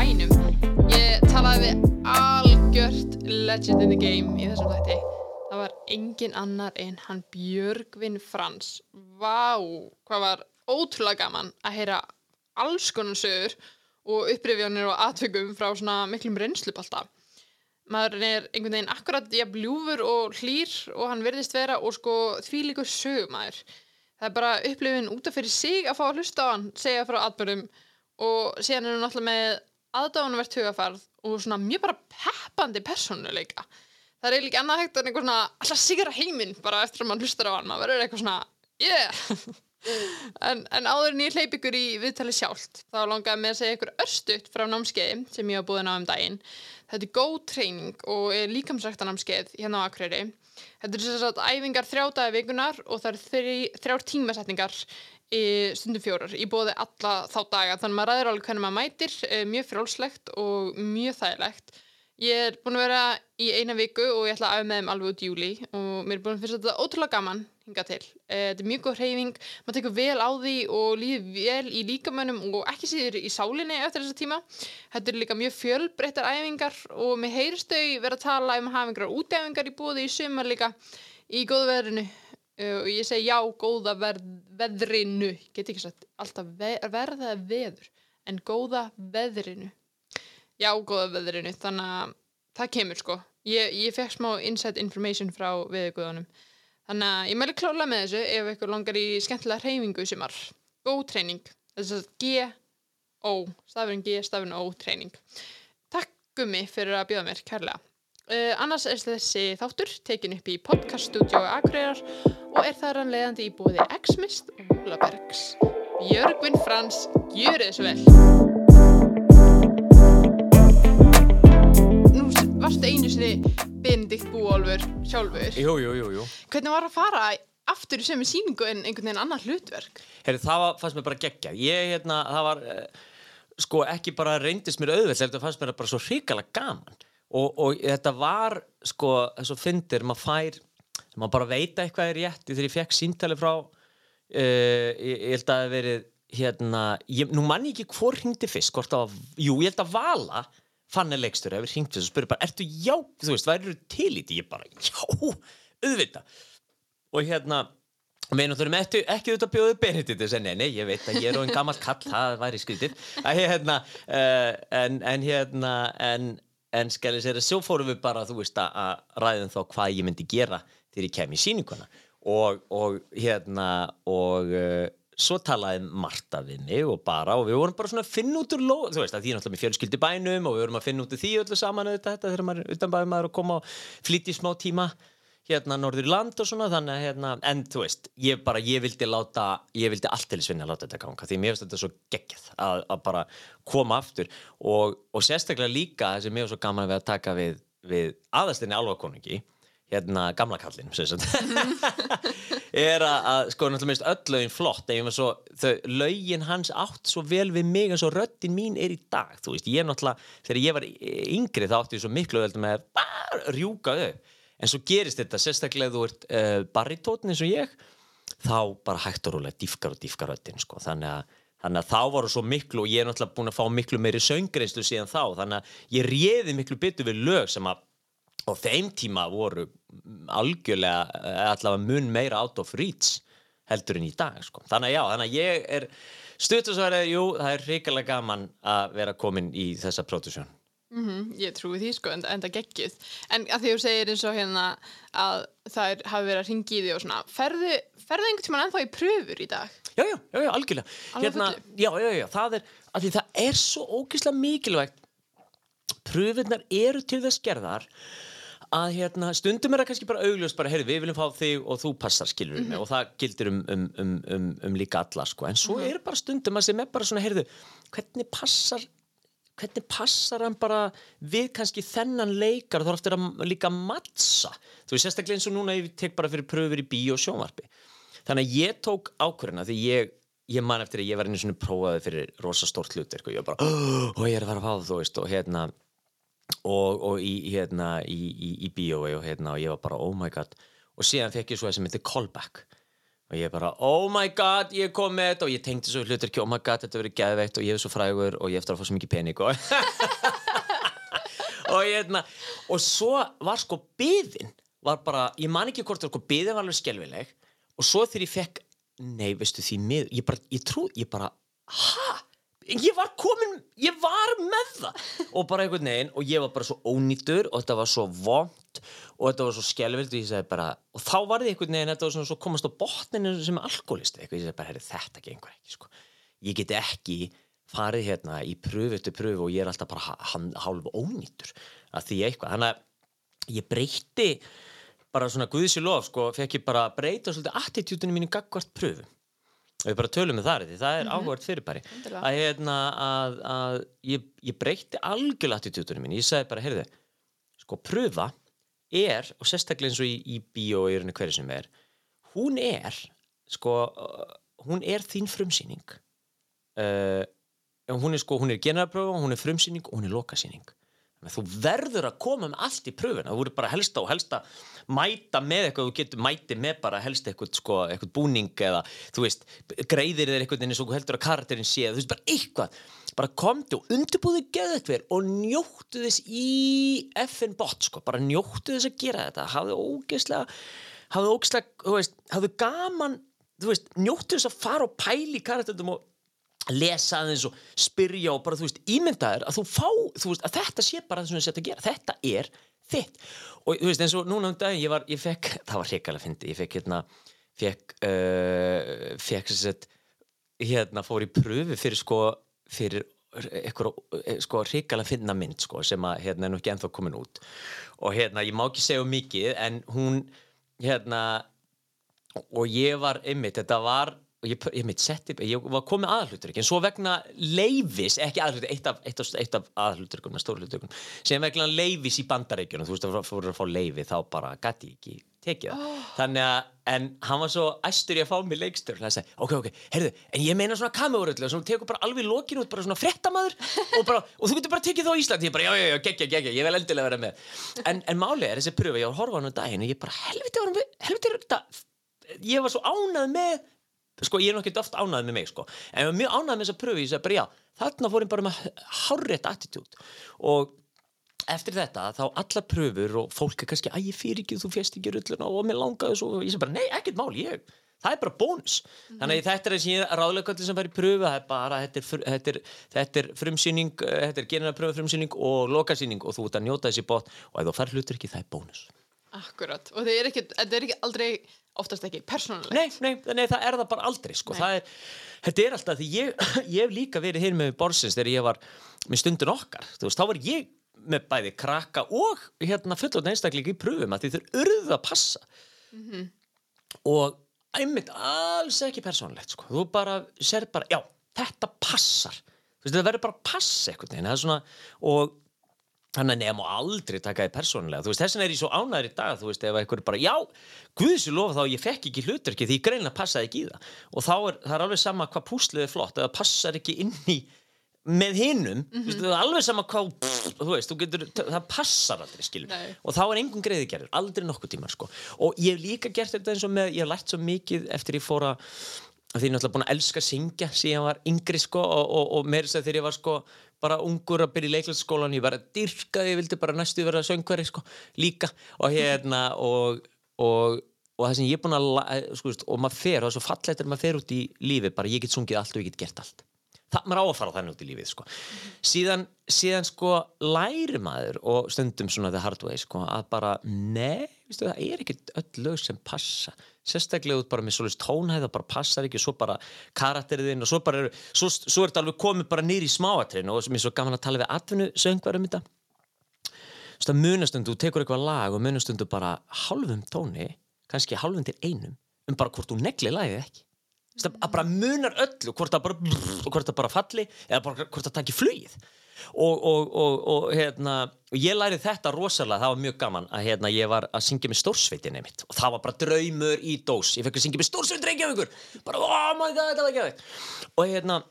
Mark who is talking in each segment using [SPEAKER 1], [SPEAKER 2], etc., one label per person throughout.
[SPEAKER 1] bænum. Ég talaði við algjört legend in the game í þessum þætti. Það var engin annar en hann Björgvin Frans. Vá, hvað var ótrúlega gaman að heyra alls konar sögur og upprifjanir og atvikum frá svona miklum reynslupalta. Maður er einhvern veginn akkurat jafn ljúfur og hlýr og hann verðist vera og sko því líkur sögumæður. Það er bara upplifin út af fyrir sig að fá að hlusta á hann, segja frá atbyrðum og síðan er hann alltaf með aðdáðanvert hugafarð og svona mjög bara peppandi persónuleika. Það er eiginlega annað hægt en eitthvað svona alltaf sigra heiminn bara eftir að mann hlustar á hann. Maður verður eitthvað svona, yeah! en, en áður en ég hleyp ykkur í viðtali sjálft, þá langaði mig að segja ykkur örstuðt frá námskeiði sem ég hafa búin á um daginn. Þetta er góð treyning og er líkamsrækta námskeið hérna á Akureyri. Þetta er að æfingar þrjá dagi vikunar og það er þrjár tímasetningar stundum fjórar í bóði alla þá daga þannig að maður ræður alveg hvernig maður mætir eh, mjög frálslegt og mjög þægilegt Ég er búin að vera í eina viku og ég ætla að aðeins með þeim alveg út júli og mér er búin að finnst þetta ótrúlega gaman hinga til. Eh, þetta er mjög góð hreyfing, maður tekur vel á því og líður vel í líkamönnum og ekki síður í sálinni eftir þessa tíma. Þetta er líka mjög fjölbreyttar æfingar og mér heyrst þau vera að tala um að hafa einhverjar útæfingar í búði í sumar líka í eh, og ég segi já, góða verð, veðrinu, get ekki sagt alltaf ver, verða veður en góða veðrinu já, góða veðrinu, þannig að það kemur sko. Ég, ég fekk smá inside information frá viðguðunum. Þannig að ég mæli klála með þessu ef ykkur langar í skemmtilega hreyfingu sem er góð treyning. Þess að G-O, stafurinn G, stafurinn O, treyning. Takk gummi fyrir að bjóða mér kærlega. Uh, annars er þessi þáttur tekin upp í podcaststudiói Akureyrar og er þar hann leiðandi í búði X-Mist og Múlabergs. Jörgvin Frans, gjur þessu vel! varstu einu sinni Benedikt Búolfur sjálfur
[SPEAKER 2] Jú, jú, jú, jú.
[SPEAKER 1] Hvernig var að fara aftur í sömu síningu en einhvern veginn annar hlutverk?
[SPEAKER 2] Herri, það var, fannst mér bara geggja Ég, hérna, það var uh, sko ekki bara reyndist mér auðveld þetta fannst mér bara svo hrikalega gaman og, og þetta var sko þess að fyndir, maður fær maður bara veita eitthvað er rétt þegar ég fekk síntali frá uh, ég, ég held að það hef verið hérna, ég, nú mann ég ekki hvort hringdi fyrst, hvort það var, jú, ég held að Vala fann er leikstur hefur hringt þess og spurði bara ertu já, þú veist, værið eru til í því? Ég bara, já, auðvita og hérna við náttúrulega ekki, ekki auðvitað bjóðu Benedikt þess að nei, nei, ég veit að ég er á einn gammal kall það væri skritið hérna, uh, en, en hérna en, en skæli sér að svo fórum við bara þú veist að ræðum þá hvað ég myndi gera þegar ég kem í síninguna og, og hérna og uh, svo talaði Marta við mig og bara og við vorum bara svona að finna út úr ló þú veist að því náttúrulega með fjölskyldi bænum og við vorum að finna út úr því öllu saman þetta, þetta þegar maður er utanbæði maður að koma og flytja í smá tíma hérna norður í land og svona þannig að hérna en þú veist ég bara ég vildi láta ég vildi alltilisvinna að láta þetta ganga því mér finnst þetta svo geggjað að, að bara koma aftur. Og, og sérstaklega líka þessi mér er svo gaman að við að taka við, við aðastinni alvakonungi hérna gamla kallin er að, að sko náttúrulega minnst öll lögin flott ef svo, þau, lögin hans átt svo vel við mig eins og röttin mín er í dag þú veist, ég náttúrulega, þegar ég var yngri þá átti ég svo miklu öll með að rjúka þau, en svo gerist þetta sérstaklega þú ert uh, baritótin eins og ég, þá bara hægt og rúlega dýfkar og dýfkar röttin sko, þannig Þannig að þá voru svo miklu og ég er náttúrulega búin að fá miklu meiri söngreinslu síðan þá. Þannig að ég réði miklu byttu við lög sem að á þeim tíma voru algjörlega eh, allavega mun meira out of reach heldur en í dag sko. þannig að já, þannig að ég er stuttusverðið, jú, það er hrikalega gaman að vera komin í þessa pródusjón
[SPEAKER 1] mm -hmm, Ég trúi því sko, en, en það geggið en að því þú segir eins og hérna að það hafi verið að ringi í því og svona ferðu, ferðu einhvern tíman ennþá í pröfur í dag?
[SPEAKER 2] Já, já, já, algjörlega hérna, já, já, já, það er, að því það er svo ógeðslega mikilvægt pröfurnar eru til þess gerðar að hérna, stundum er það kannski bara augljóst bara, heyrðu, við viljum fá þig og þú passar skilur mm -hmm. og það gildir um, um, um, um líka alla, sko, en svo mm -hmm. er bara stundum að sem er bara svona, heyrðu, hvernig passar hvernig passar hann bara við kannski þennan leikar þá er að líka mattsa þú veist, sérstaklega eins og núna ég tek bara fyrir pröfur í bí og sjónvarpi. Þannig að ég tók ákvörðina því ég ég man eftir að ég var einu svona prófaði fyrir rosastórt hlutir og ég var bara, og ég er að fara að fá þú veist og hérna og, og í, hérna, í, í, í bíói og, hérna, og ég var bara oh my god. Og síðan fekk ég svo það sem heitir callback og ég bara, oh my god, ég kom með þetta og ég tengdi svo hlutur ekki, oh my god, þetta verið geðveikt. Og ég er svo frægur og ég eftir að fá svo mikið pening og og ég hérna og svo var sko byðin var bara, ég man ekki hvort það var sko byðin var alveg skelvileg og svo þegar ég fekk nei, veistu því mið, ég bara, ég trú, ég bara ha, ég var komin ég var með það. Og bara einhvern veginn og ég var bara svo ónýtur og þetta var svo vond og þetta var svo skelvild og og þá var þið einhvern veginn þetta var svona svo komast á botninu sem er alkoholist eitthvað, ég segi bara, herri, þetta gengur ekki sko. ég geti ekki farið hérna í pröfu eftir pröfu og ég er alltaf bara hálf ónýtur að því eitthvað, þannig að ég breyti bara svona guðsi lof sko, fekk ég bara breyta svolítið attitútinu mínu gagvart pröfu við bara tölum með það það er mm áhugart fyrirbæri. Að, hérna, að, að ég, ég breyti algjörlega attitútinu mínu, ég sagði bara heyrðu, sko pröfa er, og sérstaklega eins og í, í bíó í rauninni hverju sem er hún er sko, uh, hún er þín frumsýning. Uh, hún er sko, hún er generalpröfa, hún er frumsýning og hún er lokasýning þú verður að koma með allt í pröfuna þú voru bara helsta og helsta mæta með eitthvað, þú getur mæti með bara helst eitthvað, sko, eitthvað búning eða þú veist, greiðir þér eitthvað eins og heldur að karakterin sé, þú veist, bara eitthvað. Bara komdu og undirbúðu geðu hver og njóttu þess í FN bot, sko, bara njóttu þess að gera þetta. Hafðu ógeðslega hafðu ógeðslega, þú veist, hafðu gaman þú veist, njóttu þess að fara og pæli karakterum og lesa aðeins og spyrja og bara þú veist ímyndaður að þú fá, þú veist að þetta sé bara það sem þú sett að gera, þetta er þitt. Og þú veist eins og núna um daginn ég var, ég fekk, það var hrikalega fyndi ég fekk hérna, fekk uh, fekk sem sett hérna fór í pröfu fyrir sko fyrir eitthvað sko hrikalega finna mynd sko sem að hérna er nú ekki ennþá komin út. Og hérna ég má ekki segja mikið en hún hérna og ég var einmitt, þetta var og ég, ég mitt setti, ég var komið aðalhutur en svo vegna leifis, ekki aðalhutur eitt af, eitt af, eitt af aðalhuturkum stórhuturkum, sem vegna leifis í bandaríkjunum þú veist að fóru að fá leifi þá bara gæti ekki tekið það.
[SPEAKER 1] Oh.
[SPEAKER 2] þannig að, en hann var svo æstur í að fá mig leikstur það sagði, ok, ok, heyrðu en ég meina svona kamerullu, svona tekur bara alveg lokinu út bara svona frettamæður og, bara, og þú getur bara tekið þá Íslandi, ég bara, já, já, já, geggja, geggja ég vil endilega vera með, en, en málið er þessi pröfu, ég var að horfa á hann um daginn og ég bara, helviti var hann, helviti er þetta ég var svo ánað með sko ég er nokkið oft ánað með mig sko. En ég var mjög ánað með þessa pröfu, ég segi bara já þarna fór ég bara með hárrétt attitút og eftir þetta þá allar pröfur og fólk er kannski æ, ég fyrir ekki, þú fjast ekki rulluna og mér langaði svo. Og ég segi bara, nei, ekkert mál, ég það er bara bónus, þannig að þetta er þessi ráðleikvöldi sem fær í pröfu, það er bara þetta er, þetta er, þetta er frumsýning eh, þetta er genina pröfu frumsýning og lokasýning og þú ert að njóta þessi bótt og ef þú fær hlutur ekki, það er bónus
[SPEAKER 1] Akkurat, og það er ekki, þetta er ekki aldrei oftast ekki persónulegt.
[SPEAKER 2] Nei, nei, nei, það er það bara aldrei sko. Það er, Þetta er alltaf því ég, ég hef líka verið hér með borsins þegar ég var með stundin okkar þú veist, þá var ég með bæði krakka og hérna fullotna einstakleika í pröfum að því þeir urðu að passa. Og einmitt alls ekki persónlegt sko. þú bara sér bara, já, þetta passar. Þú veist, það verður bara að passa er svona, og Þannig að nefnum aldrei taka því persónulega. Þú veist, þess vegna er ég svo ánæður í dag þú veist, ef einhver bara, já, guðsir lofa þá ég fekk ekki hluturki því ég greinlega passaði ekki í það. Og þá er, það er alveg sama hvað púslið er flott eða passar ekki inn í með hinnum, þú veist, það er alveg sama hvað pff, þú veist, þú getur, það passar aldrei skilur,
[SPEAKER 1] Nei.
[SPEAKER 2] og þá er engum greiði gerður aldrei nokkuð tíma, sko, og ég hef líka gert þetta eins og með, ég hef lært svo mikið eftir ég fór að að því ég er náttúrulega búin að elska að syngja síðan ég var yngri sko og, og, og meira þess að þegar ég var sko bara ungur að byrja í leiklætsskólan ég var að dyrka, ég vildi bara næstu vera söngveri sko líka. Og hérna og, og, það sem ég er búin að sko, og maður fer, það er svo fallegt er maður fer út í lífið bara ég get sungið allt og ég get gert allt. Það maður á að fara þannig út í lífið sko. síðan, síðan sko læri maður og stundum svona the hard way sko, að bara, nei, veistu, það er ekki öll lög sem passa sérstaklega út bara með svolítið tónhæð það bara passar ekki og svo bara karakteriðinn og svo bara eru, svo, svo er þetta alveg komið bara nýri í smáatrinn og mér er svo gaman að tala við atvinnu söngvar um þetta. Þú veist, að munastundu, þú tekur eitthvað lag og munastundu bara hálfum tóni kannski hálfum til einum um bara hvort þú negli lagið ekki. Þú veist, að bara munar öllu hvort það bara, hvort það bara falli eða bara hvort það takki flugið og, og, og, og, hérna, og ég lærið þetta rosalega, það var mjög gaman að hérna, ég var að syngja með stórsveitinni mitt og það var bara draumur í dós. Ég fekk að syngja með stórsveit reykjavíkur. Bara oh my god, þetta var ekki og hérna,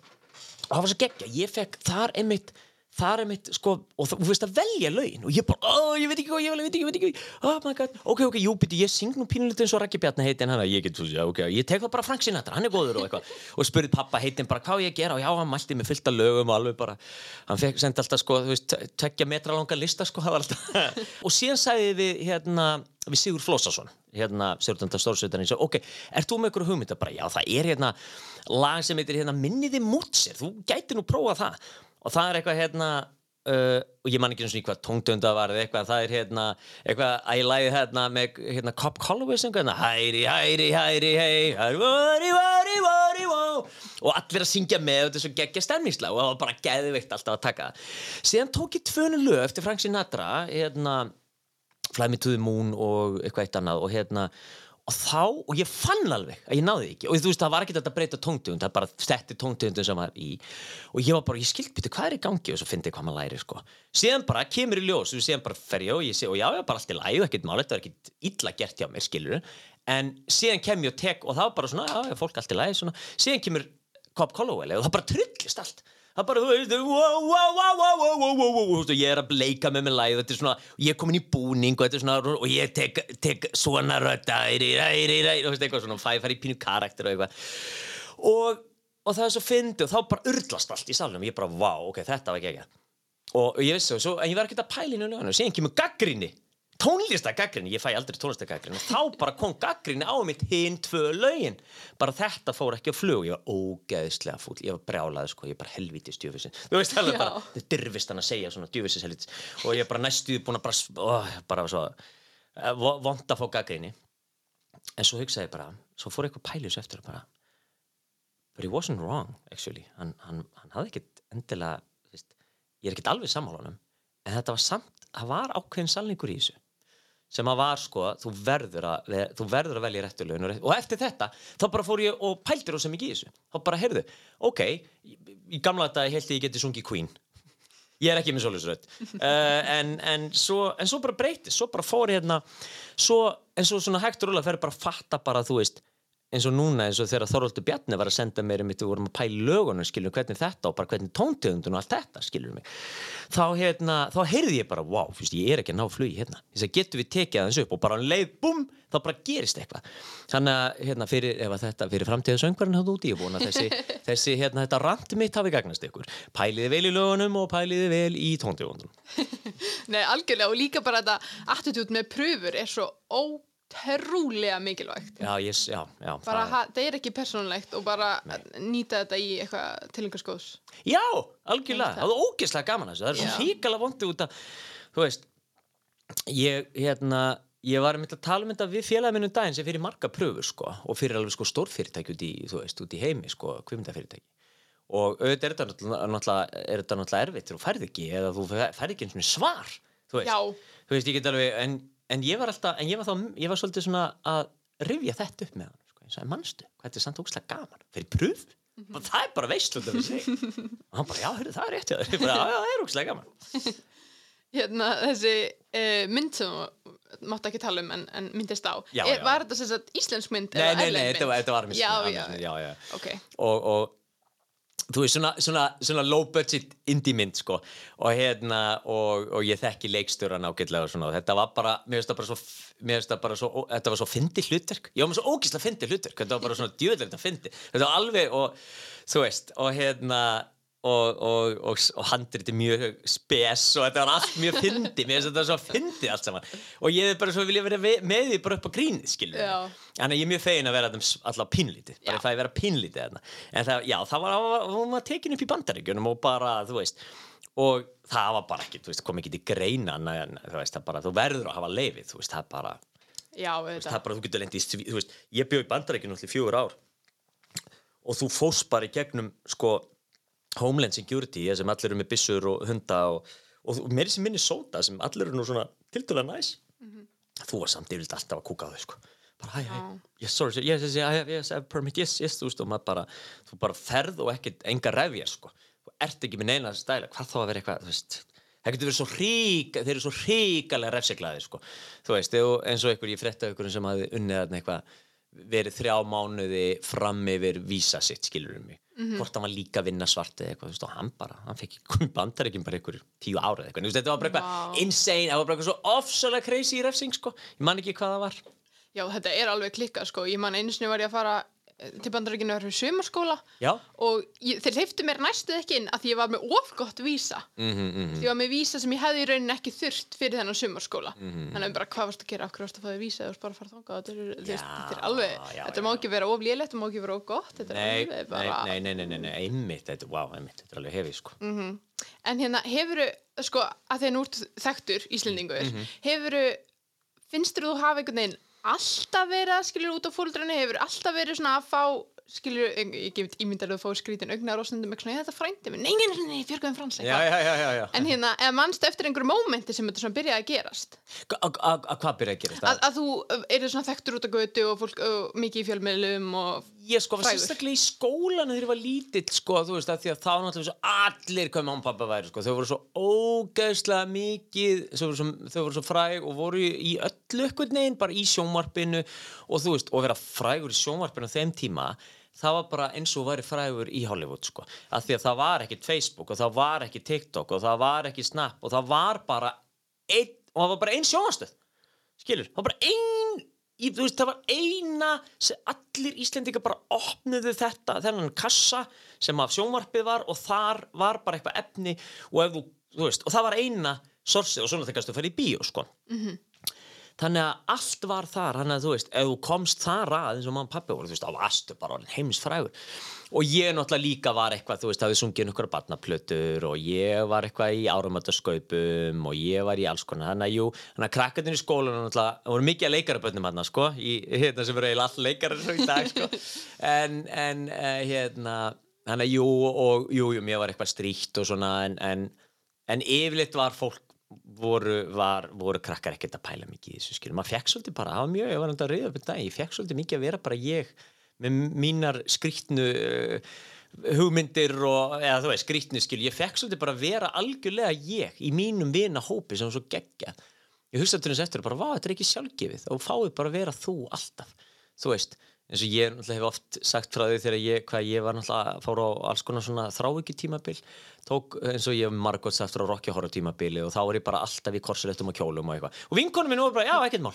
[SPEAKER 2] það var svo geggja, ég fekk þar einmitt það er mitt, sko, og þú veist að velja lögin og ég bara, ó, ég veit ekki hvað, ég veit ekki, ég veit ekki oh my god, ok, ok, jú, byrju, ég syng nú pínulítið eins og Raggi Bjarni heitin hann, ég get, já, ok, ég tek það bara Frank Sinatra, hann er góður og eitthvað, og spurði pappa heitin bara hvað ég að gera? Og já, hann mælti mig fullt af lögum og alveg bara, hann fekk, sendi alltaf, sko, þú veist, tekja metra langa lista, sko, það var alltaf, og síðan sagði við, hérna, við Sigur Flósason, hérna, Sigurdandar Stórsveitarinn, ok, ert þú með ykkur hugmynda? Bara, já, það er hérna lag sem heitir hérna Minniði Mútsir, þú gæti nú prófa það og það er eitthvað hérna Uh, og ég man ekki eins og hvað tóngtönda var eða eitthvað, það er hérna eitthvað að ég læði hérna með hérna Cobb Holloway sem hérna hæri, hæri, hæri, hei hæri, hæri, hæri, og allir að syngja með og þetta er svo geggja stemningslag og það var bara geðvikt alltaf að taka. Síðan tók ég tvönu lög eftir Frank Sinatra hérna Fly Me to the Moon og eitthvað eitt annað og hérna og þá, og ég fann alveg að ég náði ekki. Og þú veist það var ekki þetta að breyta tóngtegund það bara stetti tóngtegundum sem var í. Og ég var bara, ég skilt býta hvað er í gangi og svo fyndi ég hvað maður læri sko. Síðan bara kemur í ljós og síðan bara fer ég og ég sé og já, ég var bara alltaf læg og ekkert máli, þetta var ekkert illa gert hjá mér, skilur en síðan kem ég og tek og var bara svona, já, fólk alltaf læg síðan kemur Cobb Colloway og það bara trullist allt það bara, þú veist, wow, wow, wow, wow, wow, wow, ég er að leika með mig læð, þetta er svona, ég er komin í búning og þetta er svona, og ég tek, tek svona rötta, æri, æri, æri, og eitthvað svona, fæ, fæ í pínu karakter og eitthvað, og, og það er svo fyndi og þá bara urlast allt í salunum, ég bara, wow, ok, þetta var ekki ekki, og ég vissi, og svo, en ég var ekkert að lögunu, og síðan kemur gaggrinni, tónlistagaggrinni, ég fæ aldrei tónlistagaggrinni og þá bara kom gaggrinni á mitt hinn tvö lögin, bara þetta fór ekki að flug, ég var ógeðislega fúll. Ég var brjálaði sko, ég bara helviti stjöfisinn þú veist alveg bara, þetta er dyrfist hann að segja svona djöfisins helviti og ég bara næstuði búin að bara, ó, bara svo uh, vond að fá gaggrinni en svo hugsaði ég bara, svo fór eitthvað pælis eftir og bara but he wasn't wrong actually, hann, hann, hann hafði ekkert endilega, veist, ég er ekkert alveg sammálunum en þetta var samt það var ákveðin salningur í þessu sem að var sko, þú verður að þú verður að velja réttu lögn og eftir þetta, þá bara fór ég og pæltir ósað mikið í þessu. Þá bara, heyrðu, ok í gamla þetta held ég geti sungið Queen. Ég er ekki með solusrödd uh, en, en, svo, en svo bara breytist svo bara fór ég hérna svo, en svo svona hægt og rúlega fer bara að fatta bara, þú veist eins og núna eins og þegar Þorvaldur Bjarni var að senda mér um þetta við vorum að pæla lögunum skilur hvernig þetta og bara hvernig tóntegundun og allt þetta skilur mig. Þá, hérna, þá heyrði ég bara wow, fyrst, ég er ekki að ná flugi hérna. Þess að getur við tekið aðeins upp? Og bara leið bum, þá bara gerist eitthvað. Þannig að hérna, fyrir, þetta, fyrir framtíðasöngvarinn hann úti, ég að þessi, þessi hérna, þetta rand mitt hafi gagnast ykkur. Pæliði vel í lögunum og pæliði vel í tóntegundun
[SPEAKER 1] Nei, algjörlega og líka bara þetta attitút með pröfur er svo ó trúlega mikilvægt.
[SPEAKER 2] Já, yes, já, já,
[SPEAKER 1] bara það, það er ekki persónulegt og bara Nei. nýta þetta í eitthvað tilengarskóðs
[SPEAKER 2] já, algjörlega, það er ógeðslega gaman þessu. Það er svo híkala vondi út að þú veist ég, hérna, ég var að tala um þetta við félagminnum daginn sem fyrir marga pröfur sko, og fyrir alveg sko stórfyrirtæki út í, veist, út í heimi, sko, kvimdafyrirtæki og auðvitað er þetta náttúrulega, er þetta náttúrulega erfitt þú færð ekki, eða þú færð ekki eins og svar þú veist, þú veist, ég get alveg en en ég var alltaf, en ég var þá ég var svolítið svona að rifja þetta upp með hann sko. ég sagði, mannstu, hvað þetta er samt ógslag gaman fyrir pröf, mm -hmm. það er bara veistlunda og hann bara, já, hörru, það er rétt já, það er ógslag gaman
[SPEAKER 1] Hérna, þessi uh, mynd sem mátt ekki tala um en, en myndist á,
[SPEAKER 2] já, já.
[SPEAKER 1] var þetta sagt íslensk mynd
[SPEAKER 2] nei, nei, nei, þetta var, þetta var
[SPEAKER 1] já, já,
[SPEAKER 2] okay. og, og þú veist, svona, svona, svona low budget indie mynd sko. Og hérna, og, og ég þekki leikstjóran ágætlega og svona. Þetta var bara, mér finnst það bara svo mér finnst það bara svo, þetta var svo fyndi hlutverk. Ég var með svo ógíslega fyndi hlutverk, þetta var bara svona djöðlega fyndi, þetta var alveg og þú veist, og hérna og, og, og, og handriti mjög spes og þetta var allt mjög fyndi mér finnst þetta svo fyndi allt saman. Og ég er bara svo vilja vera með því bara upp á grínið skilur þannig að ég er mjög fegin að vera alltaf pínlítið, bara það að vera pínlítið þarna. en það, já, það var, hún var tekin upp í bandaríkjunum og bara, þú veist og það var bara ekki, þú veist, kom ekki til greina en þú veist, það bara, þú verður að hafa leifið, þú veist, það bara
[SPEAKER 1] já,
[SPEAKER 2] veist, það bara, þú getur lendið í, þú veist, ég bjóð í bandaríkjunum allir fjögur ár og þú fóst bara í gegnum, sko Homeland Security sem allir eru með bissur og hunda og, og mér sem minni sóta sem allir eru nú svona tildulega næs. Mm -hmm. þú var samt yfirlega alltaf að kúka á þau sko. Bara hæ hæ, yes sorry, yes, yes, yes, yes I have permit, yes, yes, þú veist og maður bara þú bara ferð og ekkert enga ræfja sko. Þú ert ekki með neina stæla hvað þá að vera eitthvað, þú veist það getur verið svo hrík, þeir eru svo hríkalega refsiglaði sko, þú veist, eins og einhver ég frettaði einhverjum sem hafi unnið eitthvað verið þrjá mánuði fram yfir vísa sitt, skilur um mig hvort hann var líka að vinna svart eða eitthvað, veist, og hann bara, hann fekk komið bandar ekki bara einhver tíu ára eða eitthvað, þetta var bara eitthvað
[SPEAKER 1] Vá.
[SPEAKER 2] insane, það var bara eitthvað svo ofsalega crazy í refsing, sko, ég man ekki hvað það var.
[SPEAKER 1] Já, þetta er alveg klikkað sko. Ég man einu sinni var ég að fara til bandaríkinu í sumarskóla
[SPEAKER 2] já,
[SPEAKER 1] og ég, þeir hleyftu mér næstuð ekki inn að ég var með ofgott vísa.
[SPEAKER 2] mhm, mhm
[SPEAKER 1] Því ég var með vísa sem ég hefði í rauninni ekki þurft fyrir þennan sumarskóla.
[SPEAKER 2] Mhm.
[SPEAKER 1] Þannig að bara hvað varst að gera, hverju varst að fá þig vísa varst bara fara þangað. Þetta er, er alveg,
[SPEAKER 2] já,
[SPEAKER 1] þetta
[SPEAKER 2] já,
[SPEAKER 1] má
[SPEAKER 2] já.
[SPEAKER 1] ekki vera of lélegt, þetta má ekki vera of gott. Þetta er
[SPEAKER 2] Nei,
[SPEAKER 1] alveg
[SPEAKER 2] nei,
[SPEAKER 1] bara...
[SPEAKER 2] nei, nei, nei, nei, nei, einmitt, þetta, wow, einmitt, þetta er alveg hefið, sko.
[SPEAKER 1] En hérna, hefuru, sko, að þeir nú þekktur Íslendingur,
[SPEAKER 2] Mhm.
[SPEAKER 1] hefuru, finnst þú hafa einhvern veginn alltaf verið að skilur út á fóldrarni, hefur alltaf verið svona að fá, skilur, ég gefið ímyndar að fá skrítin augnar og stundum eitthvað "Ég, þetta frændi mig, nei, nei, nei, nei, fjörgum frans,
[SPEAKER 2] Já, já, já, já, já.
[SPEAKER 1] En hérna, eða mannstu eftir einhverju mómenti sem þetta svona byrjaði að gerast?
[SPEAKER 2] Að að- að hvað byrja að gerast?
[SPEAKER 1] Að, að þú eru svona þekktur út á götu og fólk og mikið í fjölmiðlum og
[SPEAKER 2] Ég sko sérstaklega í skólan þegar ég var lítill sko, þú veist, að því að þá náttúrulega allir hvað mamma og pappa væri, sko, þau voru svo ógeðslega mikið, þau voru svo, þau voru svo fræg og voru í, öllu ykkur neginn, bara í sjónvarpinu. Og þú veist, og vera frægur í sjónvarpinu á þeim tíma, það var bara eins og væri frægur í Hollywood, sko, að því að það var ekkit Facebook og það var ekki TikTok og það var ekki Snap og það var bara einn, og það var bara einn sjónvarstöð skilur, það var bara ein í, þú veist, það var eina sem allir Íslendingar bara opnuðu þetta, þennan kassa sem af sjónvarpið var og þar var bara eitthvað efni og ef þú, þú veist, og það var eina sorsið og svona það kannski að fara í bíó, sko. Þannig að allt var þar þannig að þú veist, ef þú komst þar að eins og og pappi voru, þú veist, þá varstu bara heimsfrægur og ég náttúrulega líka var eitthvað, þú veist, hafði sungið einhverja barnaplötur og ég var eitthvað í áramöndasköpum og ég var í alls konar, þannig að jú þannig að krakkarnir í skólanum náttúrulega, voru mikið að leikaraböndum hann, sko, í hérna sem eru all leikarar svo í dag, sko. En, en uh, hérna þannig að jú, og jú, jú, mér var eitthvað stríkt og svona, en, en, en yfirleitt var fólk voru, var, voru krakkar ekkert að pæla mikið í þessu skilur, maður fekk svolítið bara, það var mjög, ég var enda með mínar skrýtnu uh, hugmyndir og, eða þú veist, skrýtnu skilur, ég fekk svolítið bara að vera algjörlega ég í mínum vina hópi sem var svo geggjað. Ég hugsa til þess eftir bara, vá, þetta er ekki sjálfgefið. Og fáið bara að vera þú alltaf þú veist, eins og ég hef oft sagt frá því þegar ég, ég var náttúrulega að fóra á alls konar svona þrávíki tímabil tók eins og ég hef margótt sagt frá Rocky Horror tímabili og þá var ég bara alltaf í korsulettum og kjólum og eitthvað. Og vinkonum minn var bara, já, ekkert mál.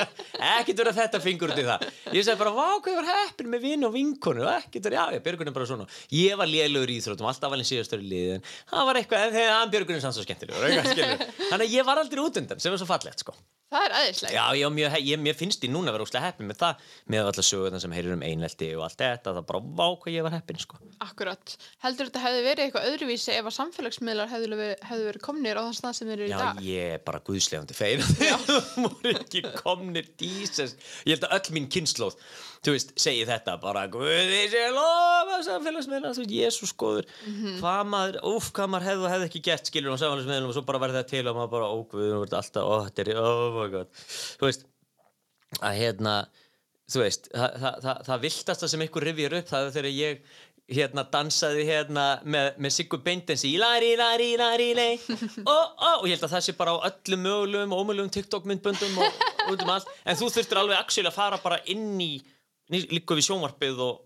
[SPEAKER 2] Ekkert verið að þetta fingur út í það. Ég segi bara, vá, hvað var heppin með vinn og vinkonu ekkert verið, já, ég Björgun er bara svona. Ég var lélugur í íþróttum, alltaf valin síðastur í liðin. Það var eitthvað, en þegar hann Björgun er sann svo skemmtilegur þannig að ég var aldrei út undan sem var svo fallegt, sko
[SPEAKER 1] það er aðeinslega.
[SPEAKER 2] Já, ég, mjög, ég, mér finnst ég núna að vera úslega heppin með það, með allar sögurnar sem heyrir um einveldi og allt þetta, það bara vá hvað ég var heppin, sko.
[SPEAKER 1] Akkurat. Heldur þetta hefði verið eitthvað öðruvísi ef að samfélagsmiðlar hefðu hefðu verið komnir á þann stað sem þeir eru í
[SPEAKER 2] Já,
[SPEAKER 1] dag?
[SPEAKER 2] ég er bara guðslegandi feir það voru ekki komnir dísast. Ég held að öll mín kynnslóð, þú veist, segi þetta bara, guði sé lofa samfélagsmiðlar, þú veist, jésús góður, hvað maður, úf, hvað maður hefði og hefði ekki gert, skilur á samfélagsmiðlum og svo bara verði það til og maður bara, ó, guð, þú veist, alltaf, ó, þetta er, oh my god, þú veist, að hérna þú veist, það, það, það, það viltasta sem ykkur rifjar upp það er þegar ég hérna dansaði hérna með, með Siggu Beindensi í lari, lari, lari, lei og, og, ég held að það sé bara á öllum mögulegum og ómögulegum TikTok myndböndum og út um allt, en þú þurftir alveg að fara bara inn í líka við sjónvarpið og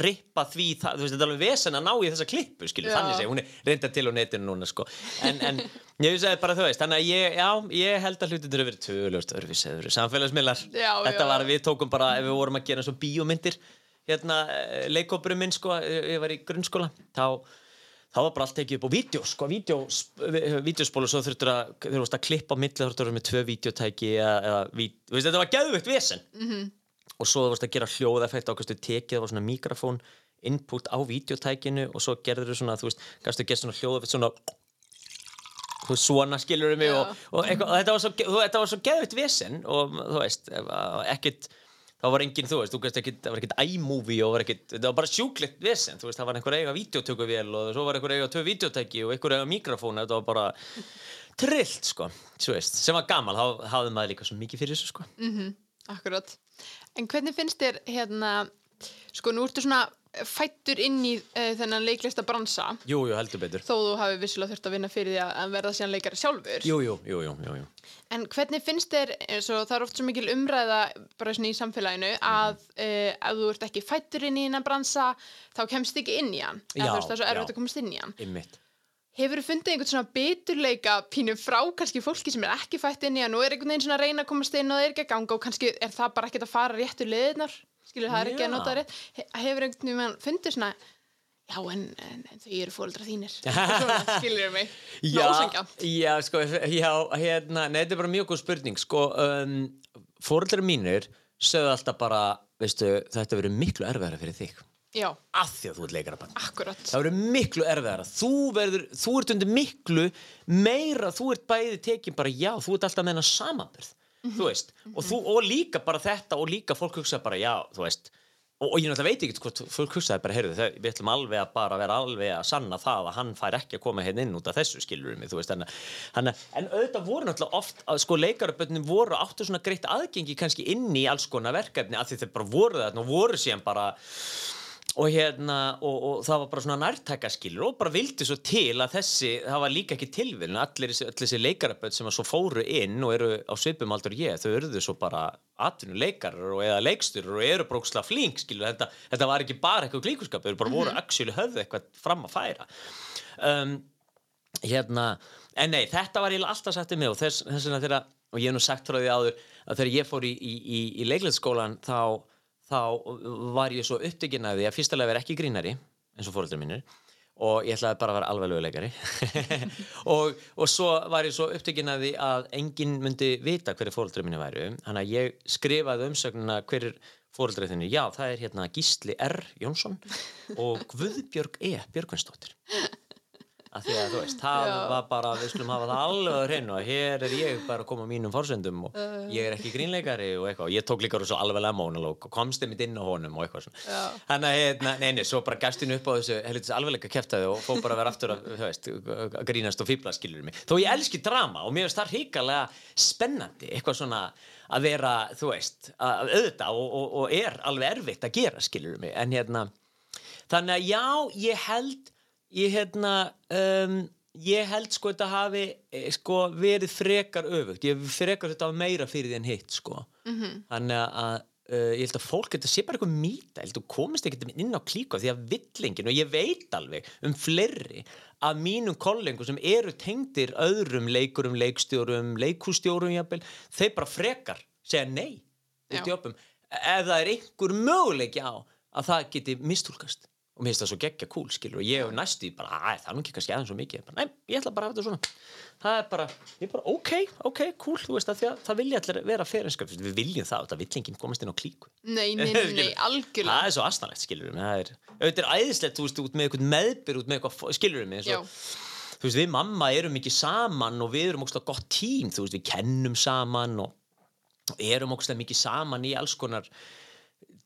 [SPEAKER 2] rippa því, það, þú veist, þetta er alveg vesen að ná í þessa klippu, skilju, þannig segi hún er reynda til á netinu núna, sko en, en ég segi bara, þú veist, þannig að ég já, ég held að hlutin eru verið tölust öðruvísi, öðru samfélagsmiðlar, þetta
[SPEAKER 1] já.
[SPEAKER 2] var við tókum bara, ef við vorum að gera svo bíómyndir hérna, leikópurum minn, sko ég ég var í grunnskóla, þá þá var bara allt tekið upp á vídeo, sko, vídeos, vídeospólu, svo þurftur að varst að klippa á milli, þurftur að vera með tvö vídeotæki eða, eða ví, þú veist, þetta var geðvögt vesen -hmm. Og svo þú varst að gera hljóðeffekt ákastu tekið, það var svona mikrofón input á vídeotækinu og svo gerður þú svona, þú veist, gastu að gera svona hljóðeffekt svona þú veist, svona skilur mig og, og, eitthvað, og þetta var svo, þú- þetta var svo geðvögt vesen og þú veist, ekkit þá var engin, þú veist, þú veist það var ekkit iMovie og var ekkit, þetta var bara sjúklitt vesen, þú veist, það var einhver eiga videotökuvél og svo var einhver eiga tvö videotæki og einhver eiga mikrofón, þetta var bara trillt, sko, þú veist, sem var gaman, þá hafði maður líka svo mikið fyrir þessu, sko.
[SPEAKER 1] Akkurat. En hvernig finnst þér hérna, sko nú ertu svona fættur inn í uh, þennan leiklista bransa
[SPEAKER 2] jú, jú, heldur betur
[SPEAKER 1] þó þú hafi vissulega þurft að vinna fyrir því að- verða síðan leikari sjálfur
[SPEAKER 2] jú, jú, jú, jú, jú, jú.
[SPEAKER 1] En hvernig finnst þér, eins og það er oft svo mikil umræða bara svona í samfélaginu að uh, ef þú ert ekki fættur inn í hennan bransa þá kemst ekki inn í hann
[SPEAKER 2] Já,
[SPEAKER 1] veist það er svo
[SPEAKER 2] já.
[SPEAKER 1] erfitt að komast inn í hann
[SPEAKER 2] Einmitt.
[SPEAKER 1] Hefur þú fundið einhvern svona biturleika pínu frá kannski fólki sem er ekki fætt inn í hann og er einhvern veginn svona að reyna að komast inn og það er ekki að ganga og kannski er það bara ekkert að fara réttu liðnar skilur það er ekki að nota rétt. He hefur einhvern veginn fundið svona já en, en, en þau eru fóldra þínir. Svona, skilur mig.
[SPEAKER 2] Já,
[SPEAKER 1] ósangjamt
[SPEAKER 2] já, sko, já, hérna, nei, þetta er bara mjög góð spurning, sko, um, fóreldrar mínir sögðu alltaf bara, veistu, þetta verður miklu erfiðara fyrir þig,
[SPEAKER 1] Já,
[SPEAKER 2] af því að þú ert leikarabann.
[SPEAKER 1] akkurat.
[SPEAKER 2] Það verður miklu erfiðara, þú verður, þú ert undir miklu meira, þú ert bæði tekin bara, já, þú ert alltaf hennar samanbyrð, þú veist, og, þú, og líka bara þetta og líka fólk hugsa bara, já, veist, og, og ég náttúrulega veit ekki hvort fólk hugsaði bara, heyrðu, þau- við ætlum alveg að bara vera alveg að sanna það að hann fær ekki að koma hérna inn út af þessu skilur mig, þú veist, þannig að- þannig að- en auðvitað voru náttúrulega oft, að, sko, leikaraböndin voru áttu svona greitt aðgengi kannski inn í alls konar verkefni, af því þau bara voru þarna og voru síðan bara og hérna, og, og það var bara svona nærtækaskilur og bara vildi svo til að þessi, það var líka ekki tilvíðin allir þessi, leikarabönd sem að svo fóru inn og eru á svipum aldur ég þau eruðu svo bara atvinnuleikarar og eða leikstur og eru bróksla flink skilur, þetta, þetta var ekki bara eitthvað klíkuskap þau eru bara voru actually höfðu eitthvað fram að færa. Um, hérna, en nei, þetta var eiginlega alltaf um mig og þess, þess vegna þegar og ég hef nú sagt frá því áður að þegar ég fór í, í, í, í leiklætsskólan þá, þá var ég svo upptekinn af því að fyrstulega vera ekki grínari eins og fóröldrar mínir og ég ætlaði bara að vera alveg löguleikari og, og svo var ég svo upptekinn af því að enginn myndi vita hverju fóröldrar mínu væru þannig að ég skrifaði umsögnuna hverjir fóröldrar þinni, já það er hérna Gísli R. Jónsson og Guðbjörg E. Björgvinsdóttir að því að þú veist, það
[SPEAKER 1] Já.
[SPEAKER 2] var bara við skulum hafa það alveg að hreinu og hér er ég bara að koma á mínum forsendum og ég er ekki grínleikari og eitthvað. Og ég tók líka svo alveg monolog og komst einmitt inn á honum og eitthvað svona. Þannig að, hérna, nei, nei, svo bara gafst henni upp á þessu helvits alvegleika kæftæði og fór bara að vera aftur að, þú veist, að grínast og fýbla skilur mig, þó ég elski drama og mér finnst það hrikalega spennandi eitthvað svona að vera, þú veist að auðvitað og, og, og er alveg erfitt að gera skilur mig, en hérna þannig að já, ég held ég hérna um, ég held sko þetta hafi eh, sko verið frekar öfugt. Ég frekar þetta hafa meira fyrir því en hitt sko. -hmm. þannig að uh, ég held að fólk þetta sé bara eitthvað mýta að þú komist ekkert inn á klíku af því að villingin og ég veit alveg um fleiri af mínum kollengum sem eru tengdir öðrum leikurum, leikstjórum leikhústjórum jafnvel, þeir bara frekar segja nei ef það er einhver möguleiki á að það geti mistúlkast og mér finnst það svo geggja kúl skilur og ég hef næstu í bara, að það er nú ekki kannski aðeins svo mikið. Bara, nei, ég ætla bara að hafa þetta svona. Það er bara, ég er bara, ok, ok, cool. Þú veist að því að það vilja allir vera ferinskap við viljum það, þetta vill enginn komast inn á klíku.
[SPEAKER 1] Nei, nei, nei, nei, algjörlega.
[SPEAKER 2] Það er svo astanlegt skilur það er, auðvitað er æðislegt, þú veist, út með eitthvað meðbyr út með eitthvað, skilur
[SPEAKER 1] Já,
[SPEAKER 2] þú veist, við mamma erum ekki saman og við erum ógst gott tím, þú veist, við kennum saman og og erum ógst mikið saman í alls konar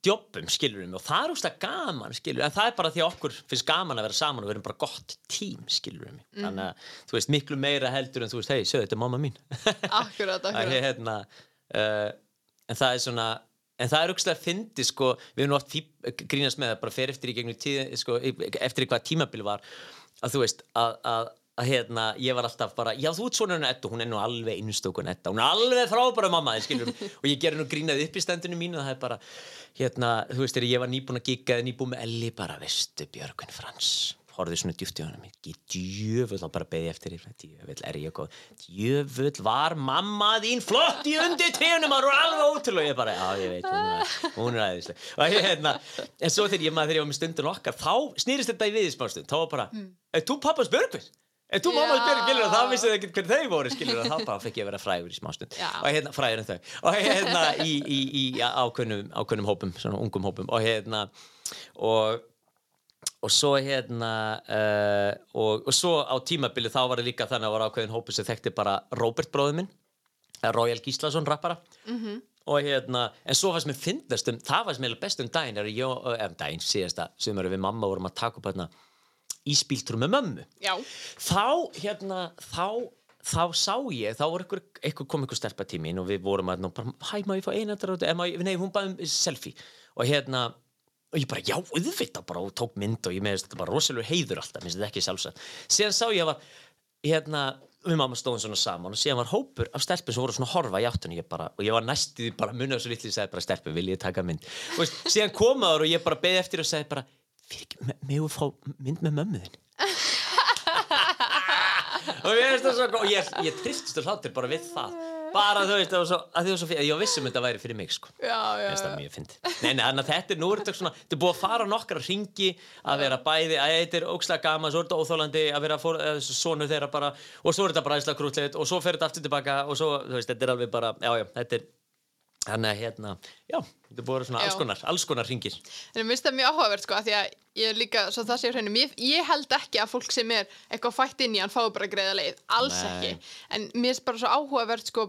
[SPEAKER 2] djobbum, skilur við og það er ógst gaman, skilur en það er bara því að okkur finnst gaman að vera saman og við erum bara gott tím, skilur við
[SPEAKER 1] Mhm.
[SPEAKER 2] þannig að, þú veist, miklu meira heldur en þú veist, hei, sögðu, þetta er mamma mín.
[SPEAKER 1] Akkurat,
[SPEAKER 2] að
[SPEAKER 1] akkurat.
[SPEAKER 2] hérna uh, en það er svona en það er aukslega að fyndi sko við erum oft grínast með það bara fer eftir í gegnum tíð, sko, eftir í hvað tímabil var að þú veist að, að, að hérna, ég var alltaf bara já þú ert svona henni Edda, hún er nú alveg einstökun Edda. Hún er alveg frábæra mamma og ég gerði nú grínað upp í stendinu mínu og það er bara, hérna, þú veist, ég var nýbúin að gigga eða nýbúin með Elli, bara, veistu, Björgvin Frans? Horfði svona djúft í honum. Ekki djöfull, þá bara beði eftir því djöfull er ég góð? Djöfull var mamma þín flott í undir trénum hann var alveg ótrúlega ég bara, já ég veit, hún er, hún er aðeinslega og ég, hérna, en þú mammas
[SPEAKER 1] Já.
[SPEAKER 2] Björgvin? Skilur þá vissið ekki hver þau voru skilur þá bara fekk ég að vera frægur í smástund og hérna, frægur en þau og hérna í, í, í ákveðnum, ákveðnum hópum, svona ungum hópum og hérna og og svo hérna uh, og, og svo á tímabili þá var það líka þannig að var ákveðin hópu sem þekkti bara Robert bróður minn Royal Gíslason rappara -hmm. og hérna, en svo fannst mér fyndast um, það fannst mér best um daginn er ég, um daginn síðasta sumari við mamma vorum að taka upp hérna íspíltrum með mömmu.
[SPEAKER 1] Já,
[SPEAKER 2] þá hérna þá þá sá ég, þá var einhver kom einhver stelpa til mín og við vorum að bara, hæ, má ég fá eina nei, hún baði um selfie. Og hérna og ég bara, já, auðvitað bara. Og tók mynd og ég meðist þetta bara rosalega heiður alltaf, minnst þetta ekki sjálfsagt. Síðan sá ég að var, hérna við mamma stóðum svona saman og síðan var hópur af stelpum sem voru svona að horfa í áttunni. Ég bara, og ég var næstuði bara munið svo litli og sagði bara stelpum, vil ég taka mynd? Og síðan komaður og ég bara beði eftir og sagði bara, fyrir ekki, megum við fá mynd með mömmuðin og ég veist það svo og ég, ég tristist og hlátur bara við það. Bara þú veist, það var svo, að því var svo fyrir ég vissum þetta væri fyrir mig sko.
[SPEAKER 1] Já, já,
[SPEAKER 2] Finnst það mjög fyndi. Nei, nei, þannig að þetta er nú er þetta svona, þetta er búið að fara nokkra ringi að vera bæði, að þetta er ókslega gaman svo er þetta óþólandi að vera fór, eða, sonur þeirra bara, og svo er þetta bara æsla krútlið og svo fer þetta aftur tilbaka og svo, þú veist, þetta er alveg bara, já, já, þetta er þannig að hérna, já, þetta að vera svona
[SPEAKER 1] Já.
[SPEAKER 2] alls konar, alls konar ringir
[SPEAKER 1] En mér finnst það mjög áhugavert sko, af því að ég er líka, svo það sé á hreinu, ég, ég held ekki að fólk sem er eitthvað fætt inn í hann fái bara greiða leið, alls
[SPEAKER 2] Nei.
[SPEAKER 1] ekki. En mér finnst bara svo áhugavert sko,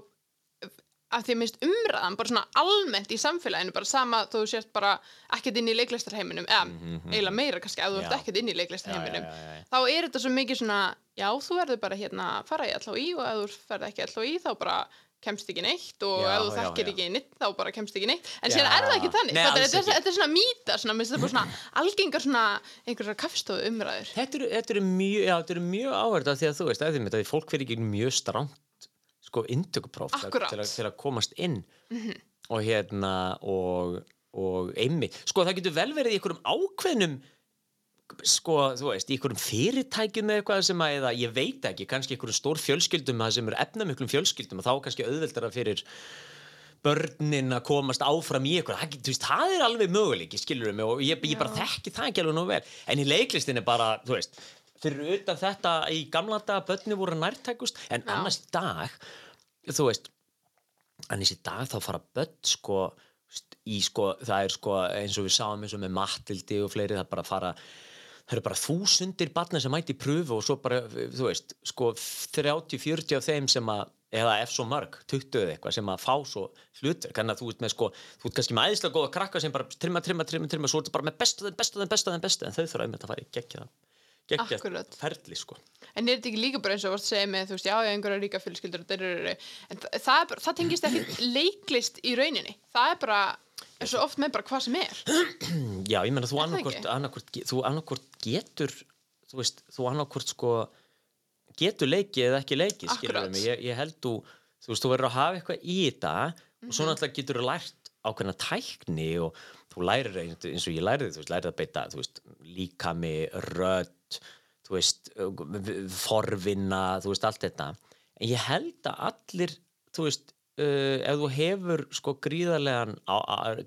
[SPEAKER 1] af því að mér finnst umræðan bara svona almennt í samfélaginu, bara sama þó þú sért bara ekkert inn í leiklistarheiminum, eða eiginlega meira kannski, ef þú ert ekkert inn í leiklistarheiminum,
[SPEAKER 2] Já, já,
[SPEAKER 1] þá er þetta svo mikið svona, já, þú verður bara hérna að fara í allá í og ef þú ferð ekki allá í þá bara kemst ekki neitt og
[SPEAKER 2] Já,
[SPEAKER 1] ef þú þekkir ekki neitt þá bara kemst ekki neitt. En síðan er það ekki þannig.
[SPEAKER 2] Nei,
[SPEAKER 1] þetta, er, þetta er svona mýta svona, mér finnst þetta bara svona algengar svona einhverjar kaffstofu umræður
[SPEAKER 2] Þetta eru, eru mjög, eru mjög áverða því að þú veist, að því að fólk fyrir ekki mjög stránt sko inntökupróf til, til, að- komast inn. Og hérna og, og einmi, sko það getur vel verið í einhverjum ákveðnum sko, þú veist, í einhverjum fyrirtækjum eða eitthvað sem að, eða ég veit ekki kannski einhverjum stór fjölskyldum það sem eru efnamiklum fjölskyldum og þá kannski auðveldara fyrir börnin að komast áfram í eitthvað, það, veist, það er alveg möguleiki, skilur mig, og ég, ég bara þekki það ekki alveg nú vel, en í leiklistin er bara, þú veist, fyrir utan þetta í gamla daga, börni voru nærtækust en
[SPEAKER 1] Já.
[SPEAKER 2] annars í dag þú veist, annars í dag þá fara börn, sko í, sko, það er sko, eins og við sáum eins og með Matildi og fleiri, það bara fara það eru bara þúsundir barna sem mæti í pröfu og svo bara, þú veist, sko 30-40 af þeim sem að eða ef svo mörg, 20 eða eitthvað sem að fá svo hlutur, kannar þú ert með sko þú ert kannski með æðislega góða krakka sem bara trimma, trimma, trimma, trimma, svo ertu bara með bestu þeim, bestu þeim, bestu þeim, bestu en þau þurfa einmitt að fara í geggja geggja ferli sko.
[SPEAKER 1] En er þetta ekki líka bara eins og að segja með þú veist, já, já, einhverja ríka fjölskyldur og en þa- það, er bara, það tengist ekki leiklist í rauninni. Það er bara, er svo oft með bara hvað sem er.
[SPEAKER 2] Já, ég meina þú
[SPEAKER 1] Er
[SPEAKER 2] annarkvort getur þú veist, þú annarkvort sko getur leikið eða ekki leikið ég, ég held þú þú veist, þú verður að hafa eitthvað í þetta og
[SPEAKER 1] Mhm.
[SPEAKER 2] svo náttúrulega getur þú lært ákveðna tækni og þú lærir eins og ég lærið, þú veist, lærið að beita veist, líkami, rödd þú veist, forvinna þú veist, allt þetta. En ég held að allir, þú veist uh, ef þú hefur sko gríðarlegan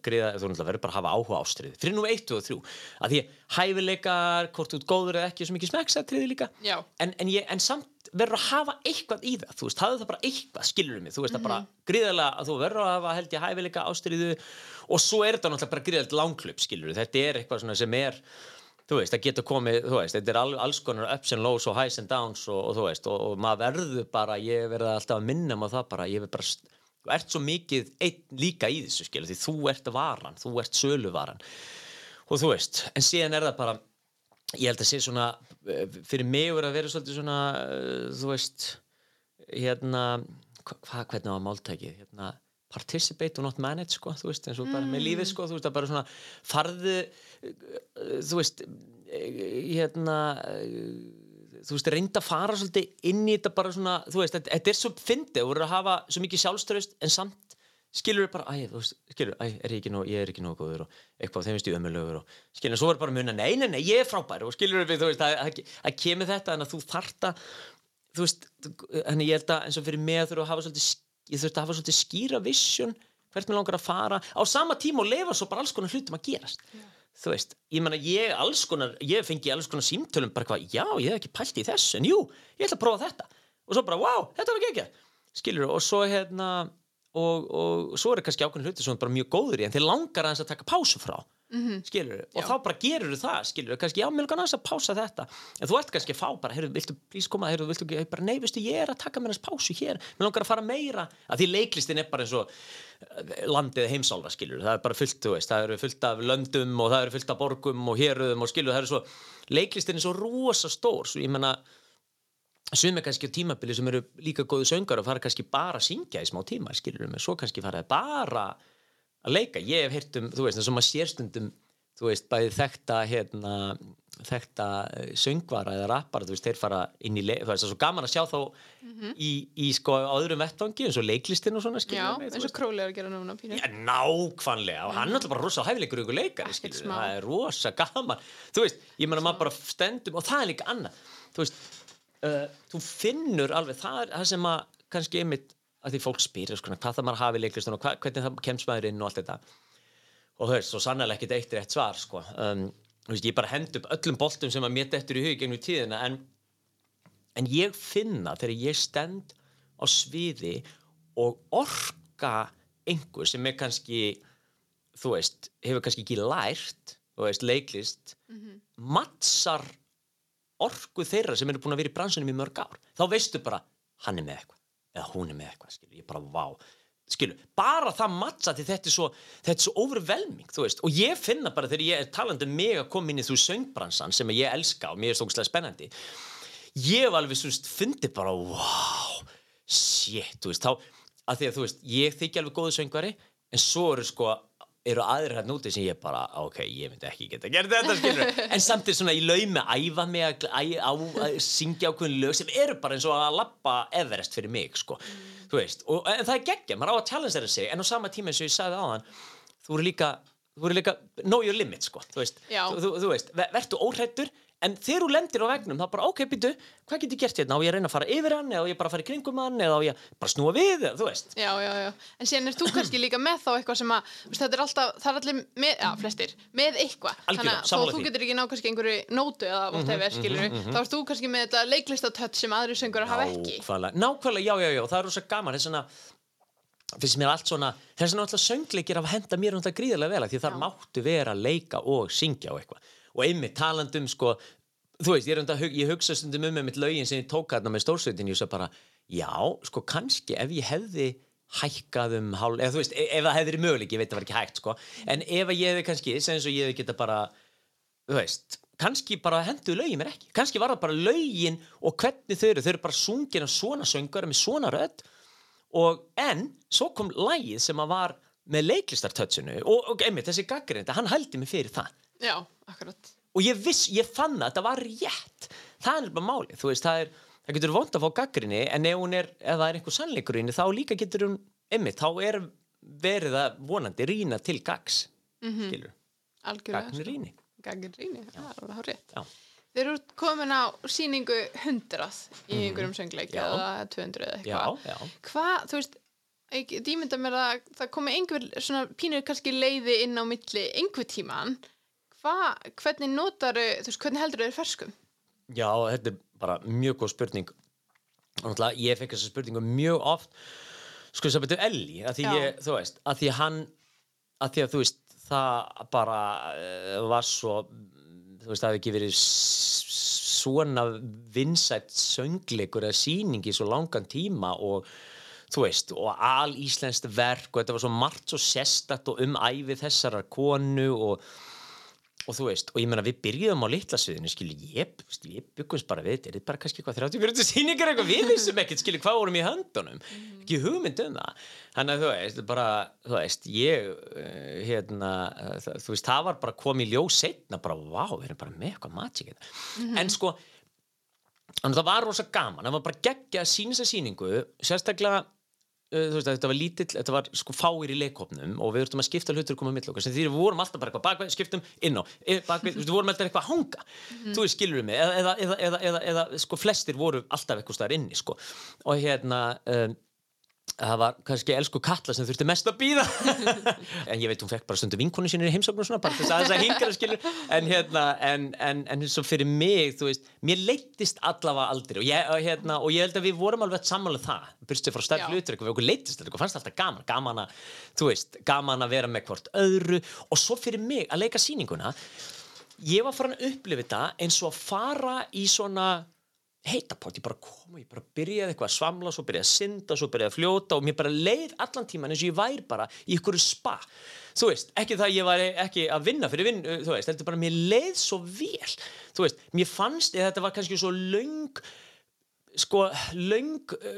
[SPEAKER 2] gríða, þú verður bara að hafa áhuga ástrið fyrir nú 1 og 3 að því hæfileikar, hvort þú ert góður eða ekki svo mikið smekksatriði líka.
[SPEAKER 1] Já.
[SPEAKER 2] en, en, ég, en samt verður að hafa eitthvað í það þú veist, hafðu það bara eitthvað, skilur mig. Þú veist, það bara gríðarlega að þú verður að hafa held ég hæfileika ástriðu og svo er þetta náttúrulega bara gríðarlega langklub, skilur þetta er eitthvað svona sem er þú veist, það getur komið, þú veist, þetta er al, alls konar ups and lows og highs and downs og, og þú veist, og, og maður verður bara, ég verður alltaf að minna maður það bara, ég verður bara þú ert svo mikið einn líka í þessu skilur því þú ert varan, þú ert söluvaran. Og þú veist, en síðan er það bara ég held að sé svona eh, fyrir mig verður að vera svolítið svona eh, þú veist hérna, hva, hva, hvernig var máltækið? Hérna, participate og not manage sko, þú veist, eins og bara með lífið sko, þú veist, að bara svona farðu eh, þú veist hérna þú veist, reynda að fara svolítið inn í þetta bara svona, þú veist, þetta, er svo fyndið, þú verður að hafa svo mikið sjálfströðust en samt skilur bara, æ, þú veist, skilur, æ, er ég ekki nóg, ég er ekki nóg góður og eitthvað, þeim veist ég ömulögur og skilur, svo er bara munna, nei, nei, nei, ég er frábær. Og skilur við, þú veist, að, að, að kemur þetta en að þú þarta, þú veist henni ég held að eins og fyrir mig ég þurfti að hafa svolítið skýra vision, hvert mér langar að fara á sama tíma og lefa svo bara alls konar hlutum að gerast þú veist, ég menna ég alls konar, ég fengi alls konar símtölum bara hvað, já, ég hef ekki pælt í þessu en jú, ég ætla að prófa þetta. Og svo bara, wow, þetta var ekki ekki skilur, og svo hérna og, og svo er kannski ákveðin hluti sem er bara mjög góður í en þið langar aðeins að taka pásu frá -hmm. skilur, og
[SPEAKER 1] Já.
[SPEAKER 2] þá bara gerur það skilur, kannski, já, mér langar aðeins að pása þetta. En þú ert kannski að fá bara, heyrðu, viltu please koma, heyrðu, viltu ekki, bara, nei, veistu, ég er að taka mér hans pásu hér, mér langar að fara meira. Að því leiklistin er bara eins og eh, landið heimsálfa skilur, það er bara fullt þú veist, það eru fullt af löndum og það eru fullt af borgum og héruðum og skilur, það eru svo leiklistin er svo rosa stór. Svo ég menna sumi kannski á tímabili sem eru líka góðu söngar og fara kannski bara að syngja í smá tíma skilur mig, svo kannski fara bara að leika, ég hef heyrt um, þú veist, eins og maður sér stundum þú veist, bæði þekta hérna, þekta eh, söngvara eða rappara, þú veist, þeir fara inn í þú veist, það er svo gaman að sjá þá í, í sko öðrum vettvangi eins og leiklistin og svona,
[SPEAKER 1] Mhm. Já,
[SPEAKER 2] skilur mig, þú
[SPEAKER 1] eins og
[SPEAKER 2] veist.
[SPEAKER 1] Að gera núna pínu.
[SPEAKER 2] Já, nákvæmlega, og hann er alltaf bara rosa hæfileikur ykkur leikari, skilur,
[SPEAKER 1] smá.
[SPEAKER 2] það er rosa gaman þú veist, ég meina maður bara stendum og það er líka annað, þú veist uh, þú finnur alveg, það er það sem að kannski einmitt að því fólk spyrir sko, hvað það maður hafi í leiklistin og hvernig það kemst maður inn og allt þetta. Og þú veist, svo sannlega ekkert eitt rétt svar sko. um, veist, ég bara hend upp öllum boltum sem að mér dettur í hug gegnum tíðina en, en ég finna þegar ég stend á sviði og orka einhver sem er kannski þú veist, hefur kannski ekki lært þú veist, leiklist mattsar orku þeirra sem eru búin að vera í bransunum í mörg ár. Þá veistu bara, hann er með eitthvað eða hún er með eitthvað, skilur, ég bara, vá. Skilur, bara það mattsa því þetta er svo þetta er svo overwhelming, þú veist. Og ég finna bara þegar ég er talandi um mig að koma inn í þú söngbransan sem ég elska og mér er stókslega spennandi. Ég hef alveg, þú veist, fundi bara, wow shit, þú veist, þá að því að, þú veist, ég þykja alveg góðu söngvari en svo eru sko eru aðrir hérna úti sem ég bara, ok, ég myndi ekki geta gert þetta, skilur, en samt er svona í laumi að æfa mig að, að, að, að syngja ákveðin lög sem eru bara eins og að lappa Everest fyrir mig, sko. Þú veist, og, en það er geggja, maður á að challenge þeirra sig en á sama tíma eins og ég sagði á hann þú eru líka, þú eru líka know your limit, sko, þú veist, þú, þú, þú veist ver, vertu óhrættur, en þegar þú lendir á vegnum þá bara, ok, býtu, hvað get ég gert hérna? Á ég að reyna að fara yfir hann, eða ég bara að fara í kringum hann eða ég bara að snúa við, þú veist?
[SPEAKER 1] Já, já, já. En síðan er þú kannski líka með þá eitthvað sem að, þetta er alltaf, það er allir með, já, flestir, með eitthvað. Þannig að þó þú getur ekki ná kannski einhverju nótu eða whatever, skilur þá ert þú kannski með þetta leiklistatött sem aðri söngur hafa ekki.
[SPEAKER 2] Nákvæmlega, já, já, já, finnst mér allt svona þess vegna alltaf söngleikir af að henda mér náttúrulega gríðarlega vel af því þar máttu vera að leika og syngja og eitthvað og einmitt talandum sko þú veist, ég, enda, ég hugsa stundum um með mitt lögin sem ég tók hérna með stórsveitin ég svo bara, já, sko kannski ef ég hefði hækkað um hálf, eða þú veist, e- ef það hefði verið möguleik ég veit það var ekki hægt, sko, en ef ég hefði kannski, sem eins og ég hefði geta bara þú veist, kannski bara henduðu lögin mér ekki, kannski var það bara lögin og hvernig þau eru, þau eru bara sungin af svona söngar með svona rödd. Og en, svo kom lægið sem að var með leiklistartötsinu og, og einmitt þessi gaggrinda, hann hældi mig fyrir það
[SPEAKER 1] Já, akkurat.
[SPEAKER 2] og ég viss, ég fann að þetta var rétt það er bara málið, þú veist, það er það getur vond að fá gaggrinni, en ef hún er ef það er einhver sannleikur í henni, þá líka getur hún einmitt, þá er verið að vonandi rýna til gags
[SPEAKER 1] Mhm.
[SPEAKER 2] skilur,
[SPEAKER 1] Algjörlega.
[SPEAKER 2] gagn rýni
[SPEAKER 1] Gagn rýni, það er alveg rétt.
[SPEAKER 2] Já.
[SPEAKER 1] Þeir eru komin á síningu hundrað í einhverjum söngleik
[SPEAKER 2] Já.
[SPEAKER 1] eða 200 eða eitthvað.
[SPEAKER 2] já,
[SPEAKER 1] Hvað, þú veist, ég get ímynda mér að það komi einhver svona pínur kannski leiði inn á milli einhver tíman. Hvað, hvernig notaru, þú veist, hvernig heldur þau ferskum?
[SPEAKER 2] já, þetta er bara mjög góð spurning og náttúrulega ég fekk þessa spurningu mjög oft sko þess að betur Elli að því
[SPEAKER 1] Já.
[SPEAKER 2] ég, þú veist, að því hann að því að þú veist, það bara uh, var svo þú veist, það hefði ekki verið svona vinsætt söngleikur eða sýning í svo langan tíma og þú veist, og al íslenskt verk og þetta var svo margt svo sérstakt og um æfi þessarar konu og og þú veist, og ég meina við byrjuðum á litla sviðinu skilu, ég, ég byggumst bara við þetta er bara kannski eitthvað 30-40 sýningar eitthvað? Við vissum ekkert, skilu, hvað vorum í höndunum. Ekki hugmynd um það. Þannig að þú veist, bara, þú veist ég, eh, hérna eh, þú veist, það var bara komið í ljós setna bara, vá, við erum bara með eitthvað magic hérna. en sko að það var rosa gaman, það var bara geggja að sína þessa sýningu, sérstaklega veist, þetta var lítill, þetta var sko fáir í leikhopnum og við þurftum að skipta hlutur koma mitt okkar, sem því við vorum alltaf bara eitthvað bakveg, skiptum inn á, e- bakveg, við vorum alltaf eitthvað að hanga, þú veist, skilur við mig eða, eða, eða, eða, sko, flestir voru alltaf eitthvað staðar inni, sko. Og hérna um, það var kannski elsku Katla sem þurfti mest að býða en ég veit hún fekk bara stundum vinkonu sinni í heimsóknu og svona, bara þess að þess að hingra skilur en hérna, en, en, en eins og fyrir mig þú veist, mér leittist allavega aldrei. Og ég, og hérna, og ég held að við vorum alveg sammála það, byrstu frá stærð
[SPEAKER 1] Já.
[SPEAKER 2] hlutur við okkur leittist okkur fannst alltaf gaman. Gaman að, þú veist, gaman að vera með hvort öðru. Og svo fyrir mig að leika sýninguna ég var farin að upplifa þetta eins og að fara í svona heitapott, ég bara kom og ég bara byrjaði eitthvað að svamla, svo byrjaði að synda, svo byrjaði að fljóta og mér bara leið allan tíman eins og ég væri bara í ykkur spa. Þú veist, ekki það að ég var ekki að vinna fyrir vinn, þú veist, þetta er bara mér leið svo vel, þú veist, mér fannst þetta var kannski svo löng sko löng uh,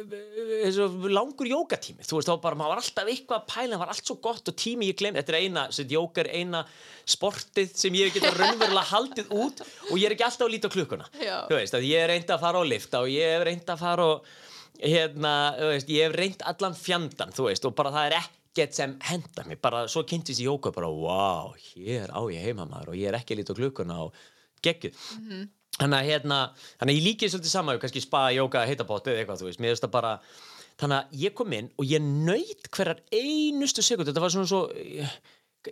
[SPEAKER 2] uh, langur jókatími þú veist þá bara, maður var alltaf eitthvað að pæla það var allt svo gott og tími ég glemt þetta er eina, sem jóka er eina sportið sem ég geta raunverulega haldið út og ég er ekki alltaf að líta klukkuna. Þú veist, að ég er reynd að fara á lifta og ég hef reynd að fara og hérna, þú veist, ég hef reynd allan fjandan, þú veist, og bara það er ekkert sem henda mér, bara svo kynntist ég jóka bara, wow, hér á ég heimamaður og ég er ekki að líta klukkuna og geggjuð þannig að hérna, þannig að ég líkið svolítið saman kannski spa, jóka, heitapott eða eitthvað, þú veist, mér finnst það bara þannig að ég kom inn og ég nöyt hverjar einustu sekund, þetta var svona svo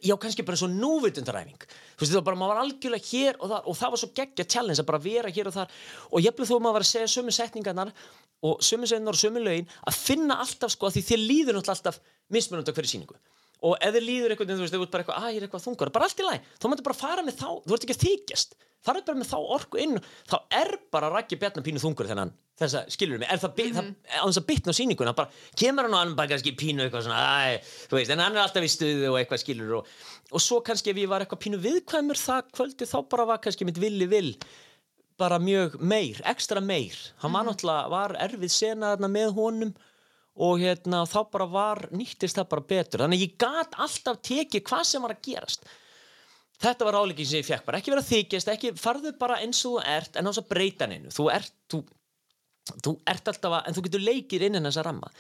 [SPEAKER 2] já, kannski bara svo núvitundaræfing þú veist, þetta var bara, maður var algjörlega hér og, þar, og það var svo geggja challenge að bara vera hér og þar. Og ég bleið þó að maður var að segja sömu setningarnar og sömu setningar og sömu lögin að finna alltaf sko, því þér líður náttúrulega alltaf mismunandi á hverju sýningu og þið líður eitthvað, þú veist, þau ert bara eitthvað, að ég er eitthvað þungur, bara allt í læg, þá máttu bara fara með þá, þú ert ekki að þykjast, fara bara með þá orku inn, þá er bara Raggi Bjarnar pínu þungur þennan, þessa, skilur mig, er það, mm -hmm. það á þess að bitna á sýninguna, bara kemur hann og hann bara kannski pínu eitthvað svona, æ, þú veist, en hann er alltaf í stuðu og eitthvað skilur og, og svo kannski ef ég var eitthvað pínu viðkvæmur það kvöldi, þá bara var kannski mitt villi vill bara mjög meir, ekstra meir, hann var náttúrulega, var erfið sena með honum og hérna þá bara var nýttist það bara betur. Þannig að ég gat alltaf tekið hvað sem var að gerast. Þetta var ráleikinn sem ég fekk bara. Ekki vera þykjast, ekki farðu bara eins og þú ert en á þess að breyta neinu. Þú ert, þú, þú ert alltaf að en þú getur leikir inn en þessa ramma.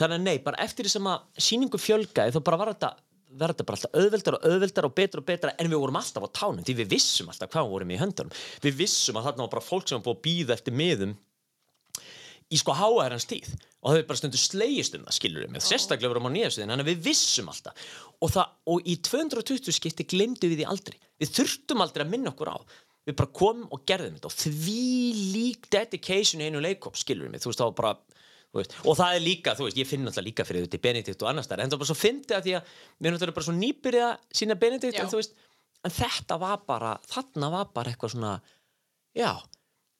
[SPEAKER 2] Þannig að nei, bara eftir sem að síningu fjölgaði þá bara var þetta verða bara alltaf auðveldar og auðveldar og betra og betra en við vorum alltaf á tánum því við vissum alltaf hvað við vorum í höndunum. Við vissum að þarna var bara fólk sem var búið að býða eftir miðum í sko háaherrans tíð. Og þau bara stundu slegist um það skilur við með sérstaklega vorum á nýjafsviðin þannig að við vissum alltaf. Og, það, og í 220 skipti glemdu við því aldrei. Við þurftum aldrei að minna okkur á. Við bara komum og gerðum þetta. Og því lík dedication í einu leikop skilur við mig, þú veist þá bara veist, og það er líka, þú veist, ég finn alltaf líka fyrir þetta í Benedikt og annars þar, en það bara svo fyndið að því að við erum náttúrulega bara svo nýbyrðið að sína Benedikt, en veist, en þetta var bara, þarna var bara eitthvað svona já,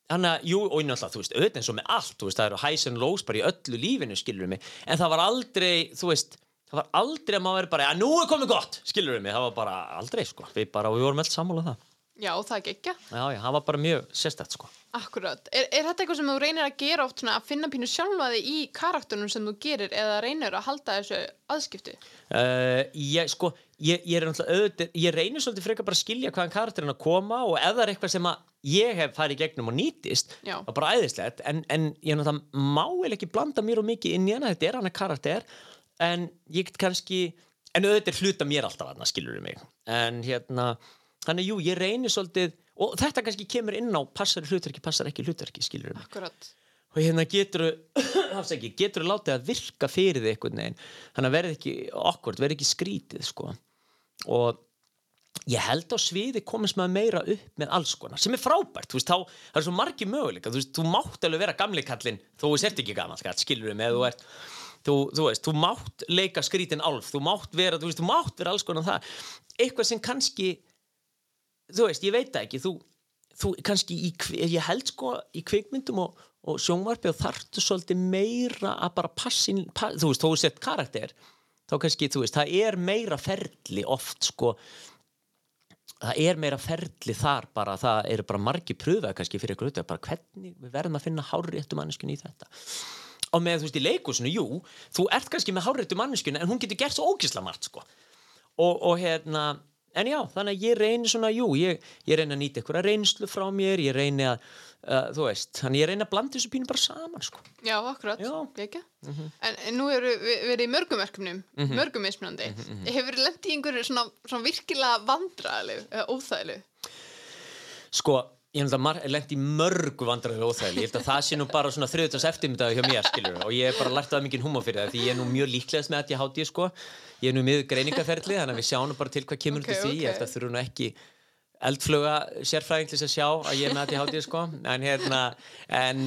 [SPEAKER 2] þannig að, jú, og náttúrulega, þú veist, auðvitað eins og með allt, þú veist, það eru highs and lows bara í öllu lífinu, skilur við mig, en það var aldrei, þú veist, það var aldrei að maður veri bara, já, nú er komið gott, skilur við mig, það var bara aldrei, sko, við bara, við vorum öll sammála um það.
[SPEAKER 1] Já, það er geggja.
[SPEAKER 2] Já, já, það var bara mjög sérstætt, sko.
[SPEAKER 1] Akkurat. Er, er þetta eitthvað sem þú reynir að gera oft svona að finna pínu sjálfaði í karakterunum sem þú gerir eða reynir að halda þessu aðskipti?
[SPEAKER 2] Uh, ég, sko, ég, ég auðvitað, ég reynir svolítið frekar bara að skilja hvaðan karakterinn að koma og ef það er eitthvað sem að ég hef farið gegnum og nýtist,
[SPEAKER 1] Já.
[SPEAKER 2] það er bara æðislegt en, en ég má vel ekki blanda mér og mikið inn í hana, þetta er hana karakter en ég get kannski en auðvitað er hluta mér alltaf hana, skilur mig en hérna, þannig jú, ég reynir svolítið, og þetta kannski kemur inn á passar hlutverki, passar ekki hlutverki, skilur mig.
[SPEAKER 1] Akkurat.
[SPEAKER 2] og hérna getur getur þú látið að virka fyrir þig einhvern veginn, þannig að verði ekki okkord, verði ekki skrítið sko. Og ég held á sviði komist maður meira upp með alls konar, sem er frábært, þú veist, þá það er svo margi möguleika, þú veist, þú mátt alveg vera þó þú sért ekki kall, skilur við með, þú ert þú, þú veist, þú mátt leika skrítin álf þú mátt vera, þú veist, þú mátt vera alls konar það, eitthvað sem kannski þú veist, ég veit það ekki þú, þú kannski í, ég held sko í kvikmyndum og, og sjónvarpi og þarftu svolítið meira að bara passin, pa, þú veist, þú sett karakter þá kannski, þú veist, það er meira ferli oft sko. Það er meira ferli þar bara það eru bara margi pröfað kannski fyrir ykkur auðvitað, bara hvernig við verðum að finna hárréttu manneskjun í þetta. Og með þú veist í leikúsinu, jú þú ert kannski með hárréttu manneskjun en hún getur gert svo ógisla margt sko. Og, og hérna, en já, þannig að ég reyni svona, jú, ég, ég reyni að nýta einhverja reynslu frá mér, ég reyni að uh, þú veist, þannig ég reyni að blanda þessu pínu bara saman, sko.
[SPEAKER 1] Já, akkurat.
[SPEAKER 2] Já.
[SPEAKER 1] Gekkja. en, en nú eru við verið í mörgum verkefnum, mörgum mismunandi. Hefur verið lent í einhverju svona, svona virkilega vandræðilegu, eða óþægilegu?
[SPEAKER 2] Sko, ég að mar- lent í mörgu vandræðu óþægli, ég held að það sé nú bara svona þriðutags eftirmyndaði hjá mér, skilur og ég hef bara lært það mikið húma fyrir það, því ég er nú mjög líklegast með að ég háti, sko. Ég er nú miður greiningaferli, þannig að við sjáum bara til hvað kemur
[SPEAKER 1] Ok,
[SPEAKER 2] okay, því,
[SPEAKER 1] ok.
[SPEAKER 2] ég held að þurfu nú ekki eldfluga sérfræðing til þess að sjá að ég er með að ég háti, sko. En hérna, en,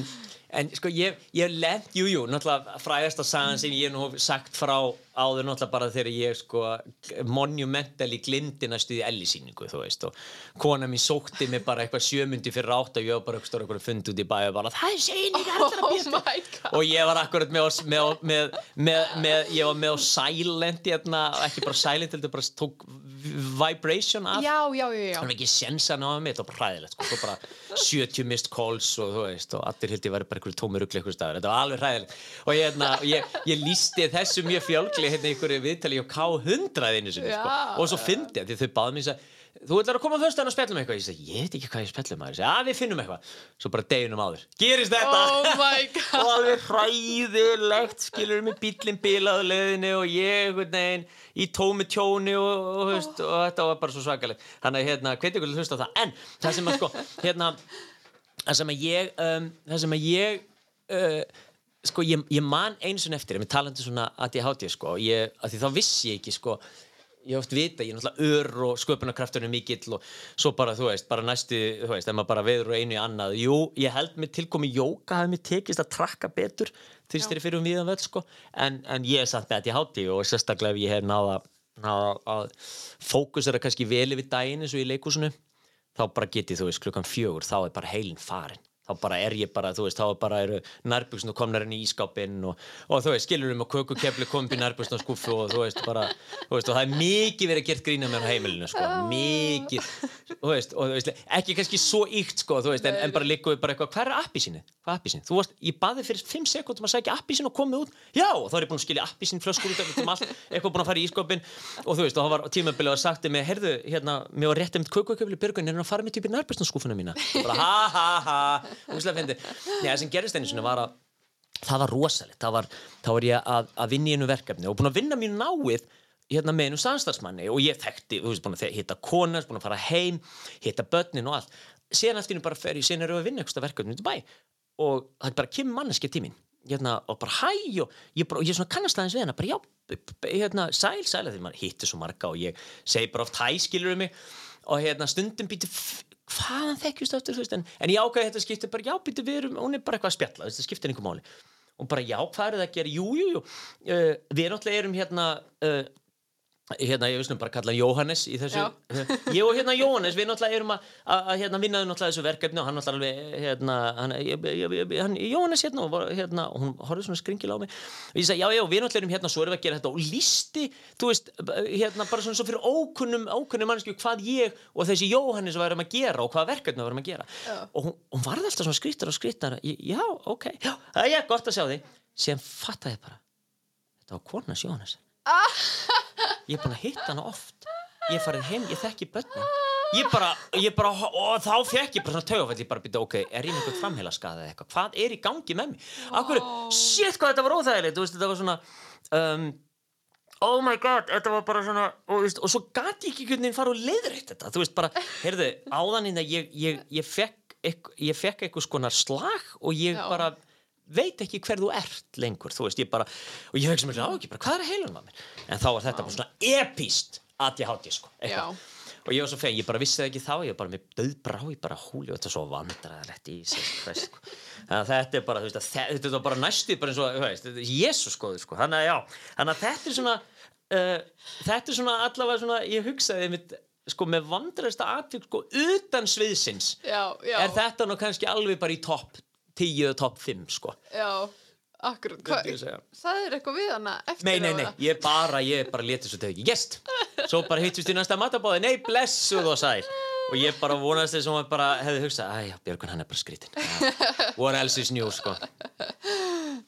[SPEAKER 2] en sko, ég, ég hef lent, jú, jú, náttúrulega frægasta sagan sem ég nú hef sagt frá áður náttúrulega bara þegar ég sko monumentally glimti næstu í ellisýningu, þú veist, og kona mín sótti mig bara eitthvað sjömyndi fyrir átt og ég var bara eitthvað stóra eitthvað fund út í bæ og bara, það er sýning allra
[SPEAKER 1] god.
[SPEAKER 2] og ég var akkurat með, með, með, með, ég var með á silent hérna, ekki bara silent heldur bara tók vibration af
[SPEAKER 1] já, já, já,
[SPEAKER 2] er ekki sensan á mig, þetta var bara hræðilegt sko. Bara 70 missed calls og þú veist og allir hildi væri bara einhverju tómi rugli einhverju staðar, þetta var alveg hræðilegt. Og ég, hérna, ég, ég lísti þessu mjög fjálgli hérna einhverju viðtali á K100 einu sinni, sko. Og svo fyndi ég því þau báðum mér að þú ætlar að koma að föstu hann að spjalla um eitthvað? Ég segi, ég veit ekki hvað ég spjalla um að að við finnum eitthvað, svo bara deginum áður. Gerist þetta?
[SPEAKER 1] Oh
[SPEAKER 2] og alveg hræðilegt skilur með bílinn bilaðu leiðinu og ég veginn í tómi tjóni og, og, og, og þetta var bara svo svakalegt. Þannig að hérna, til að hlusta á það. En það sem að sko, hérna það sem að ég um, það sem að ég uh, sko, ég, ég man einu sinni eftir, ég talandi svona að ég háti sko, ég, að því þá vissi ég ekki sko ég oft vita, ég er náttúrulega ör og sköpunarkrafturinn er mikill og svo bara, þú veist, bara næstu, þú veist, ef maður bara veður og einu í annað, jú, ég held mig tilkomi jóka, hafði mér tekist að trakka betur fyrst er fyrir um viðan völd, sko en, en ég er samt með þetta í hátti og sérstaklega ef ég hef náða, náða að fókusera kannski vel yfir daginn eins og í leikúsinu, þá bara getið, þú veist, klukkan fjögur, þá er bara heilin farin þá bara er ég bara, þú veist, þá bara eru nærbyggsn og komnar henni í ískápinn og, og þú veist, skilur um að kökukefli kom upp í nærbyggsn og skuffu og þú veist, bara þú veist, og það er mikið verið gert grína með heimilinu sko, mikið þú veist, og þú veist, ekki kannski svo íkt sko, þú veist, en, en bara við bara eitthvað hvað er appi sinni, hvað er appi sinni, þú veist, ég baði fyrir 5 sekundum að sækja appi sinni og komið út. Já, og þá er ég búin að skilja appi sinni flöskur út um eitthvað og og það sem gerist einu sinni var að það var rosalegt, það var, þá var ég að, að vinna í einu verkefni og búin að vinna mjög náið hérna með einu samstagsmanni og ég þekkti, þú veist, búin að hitta konar, búin að fara heim hitta börnin og allt. Síðan eftir bara fer ég, við að vinna eitthvað verkefni út í bæ og það er bara kemur manneski tímin hérna, og bara hæ og ég, bara, og ég svona kannast aðeins við hana bara já, hérna, sæl, sæl því maður hittir svo marga og ég segi bara oft hæ skilur um mig. Og hérna stundum býtu hvaðan þekkjust aftur þú veist en, en ég ákvæði þetta skipti bara já býtu við erum, hún er bara eitthvað að spjalla þetta skiptir einhver máli. Og bara já hvað er það að gera, jú jú jú. Uh, við náttúrulega erum hérna uh, hérna ég veist nú bara kalla hann Jóhannes í þessu, ég og hérna Jóhannes við náttúrulega erum að, að, að hérna, vinnaðu náttúrulega þessu verkefni og hann náttúrulega alveg hérna, hann, ég, ég, hann Jóhannes hérna og, hérna hún horfði svona skringil á mig. Og ég sagði já já við náttúrulega erum hérna svo erum við að gera þetta. Og listi, þú veist hérna bara svona svo fyrir ókunnum ókunnum mannsku hvað ég og þessi Jóhannes varum að gera og hvað verkefni varum að gera.
[SPEAKER 1] Já.
[SPEAKER 2] og hún, hún varði alltaf svona skrittar og skrittar já ok, já, er gott að sjá þig. Sem fattaði bara þetta var konas Jóhannes ég er búin að hitta hana oft. Ég er farið heim, ég þekki börnin. Ég bara, ég bara, og þá fekk ég bara svona taugafall, ég bara byrja, ok, er ég eitthvað framheila skada eða eitthvað, hvað er í gangi með mig? Akkur, shit, hvað þetta var óþægilegt. Þú veist, þetta var svona um, oh my god, þetta var bara svona og, veist, og svo gati ég ekki hvernig fara og leiðrætt þetta, þú veist, bara, heyrðu, áðaninn að ég, ég, ég fekk ekk- ég fekk eitthvað skonar slag og ég
[SPEAKER 1] Já.
[SPEAKER 2] bara veit ekki hver þú ert lengur þú veist, ég bara, og ég hugsa mér á ekki bara, hvað er að heilunum að mér, en þá var þetta bara svona epíst ADHD sko eitthvað. og ég var svo fegin, ég bara vissi það ekki þá ég bara með döðbrá, ég bara húli og þetta er svo vandræðilegt í sig sko. þannig að þetta er bara, veist, að þe- þetta er bara næstu bara eins og, veist, Jésus skoður sko, þannig að já, þannig að þetta er svona uh, þetta er svona allavega svona, ég hugsaði mitt, sko, með vandræðista atvik, sko, utan sviðsins
[SPEAKER 1] já, já,
[SPEAKER 2] er þetta nú kannski alveg bara í topp 10 og topp 5 sko.
[SPEAKER 1] Já, akkurat. Það er eitthvað við hana eftir
[SPEAKER 2] Nei, nei, nei, ég bara, ég bara leti svo teki Gest, svo bara hittust í næsta matabóði Nei, blessuð og sæl. Og ég bara vonast þess að hún bara hefði hugsað Æja, Björgun, hann er bara skrítin ja. What else is new, sko?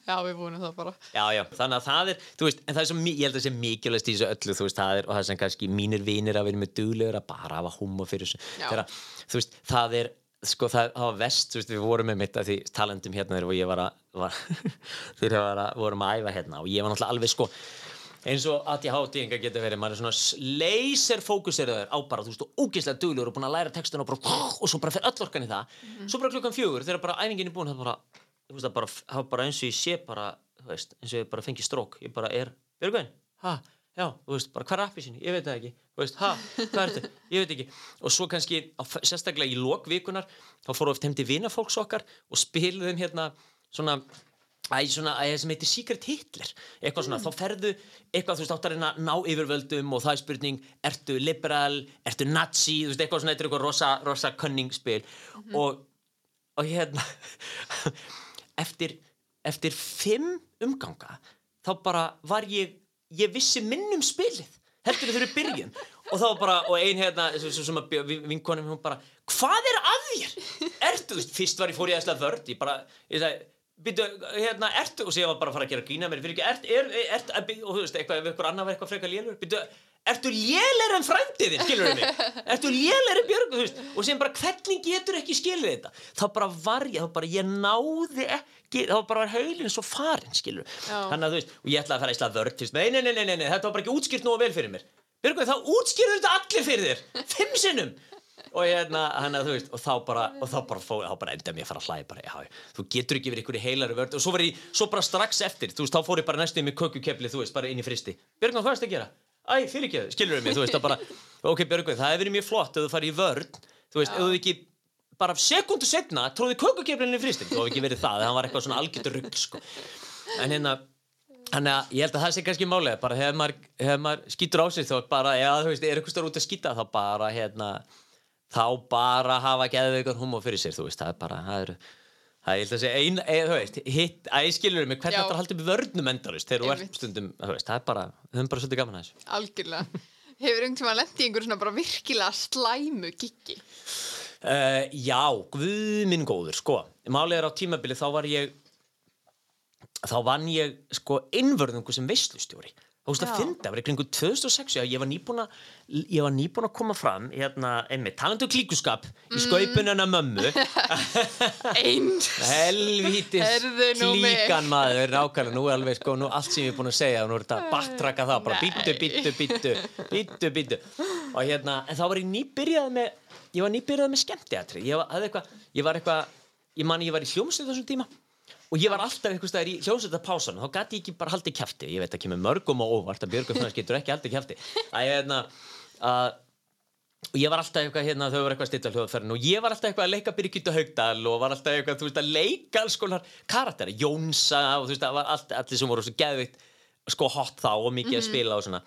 [SPEAKER 1] Já, við búinum það bara.
[SPEAKER 2] Já, já, þannig að það er, þú veist, en það er svo, ég held að það sé mikilvægst í þessu öllu, þú veist, það er, og það sem kannski mínir vinir að vera með duglegur að bara hafa húma fyrir þessu, þegar, þú veist, það er, sko, það, það var vest, veist, við vorum með mitt að því talandum hérna þegar ég var að, var, þegar ég var að, vorum að æfa hérna og ég var náttúrulega alveg, sko, eins og ADHD-inga getur verið, maður er svona laser fókuseraður á bara, þú veist, og ógeðslega duglegur og búin að læra textuna og bara, og svo bara fer öll orkan í það, svo bara klukkan fjögur, þegar bara æfingin er búin, það bara, þú veist, það bara, bara eins og ég sé bara, þú veist, eins og ég bara fengi strók, ég bara er, Björgvin, ha, já, þú veist, bara hvað er appi sinni, ég veit það ekki, þú veist, ha, hvað er þetta, ég veit ekki, og svo kannski, á, sérstaklega í lokvikunar, þá fóru oft heim til vinafólks okkar og spiluðum hérna svona, Æ, svona, æ, sem heitir Secret Hitler. Eitthvað svona, þá ferðu eitthvað, þú veist, átt að reyna ná yfirvöldum og það er spurning ertu liberal, ertu nazi? Þú veist, eitthvað svona, eitthvað rosa, rosa cunning spil og, og hérna eftir, eftir fimm umganga þá bara var ég ég vissi minn um spilið heldur þau fyrir byrjun. Og þá bara, og ein hérna sem, að vinkonum, hún bara hvað er að þér? Ertu, fyrst var ég fór í aðslega vörd, ég bara, ég sagði Býtu, hérna, ertu, og ég var bara að fara að gera grína mér fyrir ekki, er, ert, er, og þú veist, eitthvað, ef ykkur annar var eitthvað frekar lélur, býtu, ertu lélir en frændið þinn, skilur þið mig, ertu lélir en Björg, þú veist, og sem bara, hvernig getur ekki skilur þetta, þá bara var ég, þá bara, ég náði ekki, þá bara var haulinn svo farin, skilur, þannig að þú veist, og ég ætlaði að fara í slað vörd, nei, nei, nei, nei, þetta var bara ekki útskýrt nógu vel fyrir mér, Björg, þá útskýrðu þetta allir fyrir þér, fimm sinnum, og hérna, hann að þú veist og þá bara, og þá bara, fó, þá bara enda mér að fara að hlæða bara, já, þú getur ekki verið ykkur í heilari vörð og svo var ég, svo bara strax eftir þú veist, þá fór ég bara næstu með kökukepli, þú veist, bara inn í fristi Björgvin, hvað erst að gera? Þú veist, bara þú þú veist, þú sekundu setna, tróði kökukeplinu í fristi þú hefur ekki verið það, það var eitthvað svona algjörður rugl, sko. en hérna Þannig að ég held að það sé kannski málega bara hefur maður, hef maður skýtur á sig þá bara, já þú veist, er eitthvað stór út að skýta þá bara, hérna, þá bara hafa geðveikar humor fyrir sér, þú veist, það er bara, það er, það er, ég held að segja, ein, eða, þú veist, hitt, að ég skilur mig, hvernig þetta haldið með vörnum endalist þegar þú ert stundum, þú veist, það er bara, við höfum bara svolítið gaman að þessu.
[SPEAKER 1] algjörlega. Hefur einhvern tíma lent í einhver svona bara virkilega slæmu giggi
[SPEAKER 2] Uh, já, guð minn góður, sko, málið er á tímabili, þá var ég, þá vann ég, sko, innvörðungu sem veislustjóri. Þú veist að finna, það var í kringu 2006, já, ég var nýbúin að, ég var nýbúin að koma fram, hérna, einmitt, talandu klíkuskap
[SPEAKER 1] Mm.
[SPEAKER 2] í skaupunina mömmu,
[SPEAKER 1] eins
[SPEAKER 2] helvítis klíkan maður, nákvæmlega, nú er alveg, sko, nú allt sem ég er búin að segja, nú er þetta baktraka það, bara
[SPEAKER 1] Nei.
[SPEAKER 2] býttu, býttu, býttu, býttu, býttu, og hérna, en þá var ég nýbyrjað með, ég var nýbyrjað með skemmtiatri, ég var, eitthvað, ég var eitthvað, ég man, ég var í hljómsveit þessum tíma, og ég var alltaf einhvers staðar í hljómsveitapásan þá gæti ég ekki bara haldið kjafti. Ég veit að kemur mörgum og óvart að Björgum Fannars getur ekki haldið kjafti. Að ég hérna og ég var alltaf eitthvað hérna þau var eitthvað að stilla hljóðferðin og ég var alltaf eitthvað að leika Birgitta Haugdal og var alltaf eitthvað veist að leika alls konar karakteri Jónsa og þú veist allir sem voru svo geðvikt sko hot þá og mikið að spila og svona.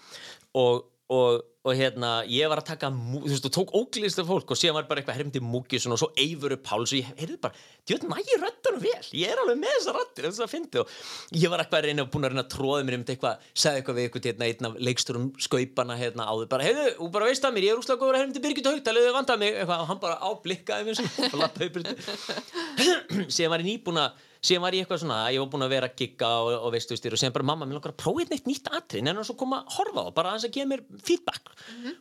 [SPEAKER 2] Og, og, og hérna ég var að taka þú veist og tók óglýðist af fólk og síðan var bara eitthvað hermdi Múkisson og svo Eivur upp Páls og ég heyrði bara djöðn nægir röddunum vel ég er alveg með þessa röddir þess að fyndi og ég var eitthvað að reyna búin að reyna að tróða mér um eitthvað sagði eitthvað við eitthvað hérna, einn af leiksturum skaupana hérna áður bara heyrðu og bara veist að mér ég er úslega góður að hermdi Birgit Haugdal og hann bara áblikkaði mér og síðan var ég að eitthvað svona, ég var búin að vera að gigga og, og veistu styr og síðan bara mamma, mér langar að prófa eitt neitt atrið, en svo koma að horfa það, bara aðeins að gefa mér feedback.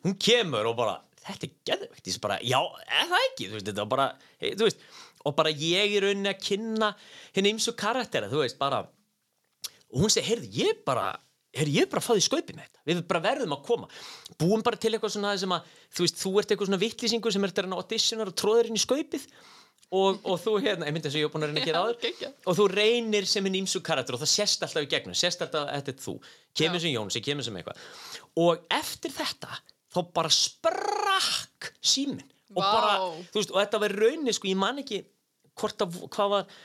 [SPEAKER 2] Hún kemur og bara, þetta er geðveikt. Ég bara, já, það ekki, þú veist, þetta var bara hey, þú veist, og bara ég er rauninni að kynna henni ymsu karaktera, þú veist, bara og hún segi, heyrðu, ég bara heyrðu, ég er bara að fá því skaupið með þetta. Við bara verðum að koma. Búum bara til eitthvað svona sem að þú veist, þú ert eitthvað svona vittlýsingur sem ert að auditionar og tróðir inn í skaupið og, og þú hérna, ég myndi þess að ég er búin að reyna að gera
[SPEAKER 1] geggjað.
[SPEAKER 2] og þú reynir sem hinn ímsu karakter og það sést alltaf í gegnum, sést alltaf að þetta er þú kemur
[SPEAKER 1] Já.
[SPEAKER 2] sem Jónsi, kemur sem eitthvað og eftir þetta þá bara sprakk síminn og
[SPEAKER 1] Vá.
[SPEAKER 2] bara, þú veist, og þetta var rauninni sko, ég man ekki hvort að, hvað var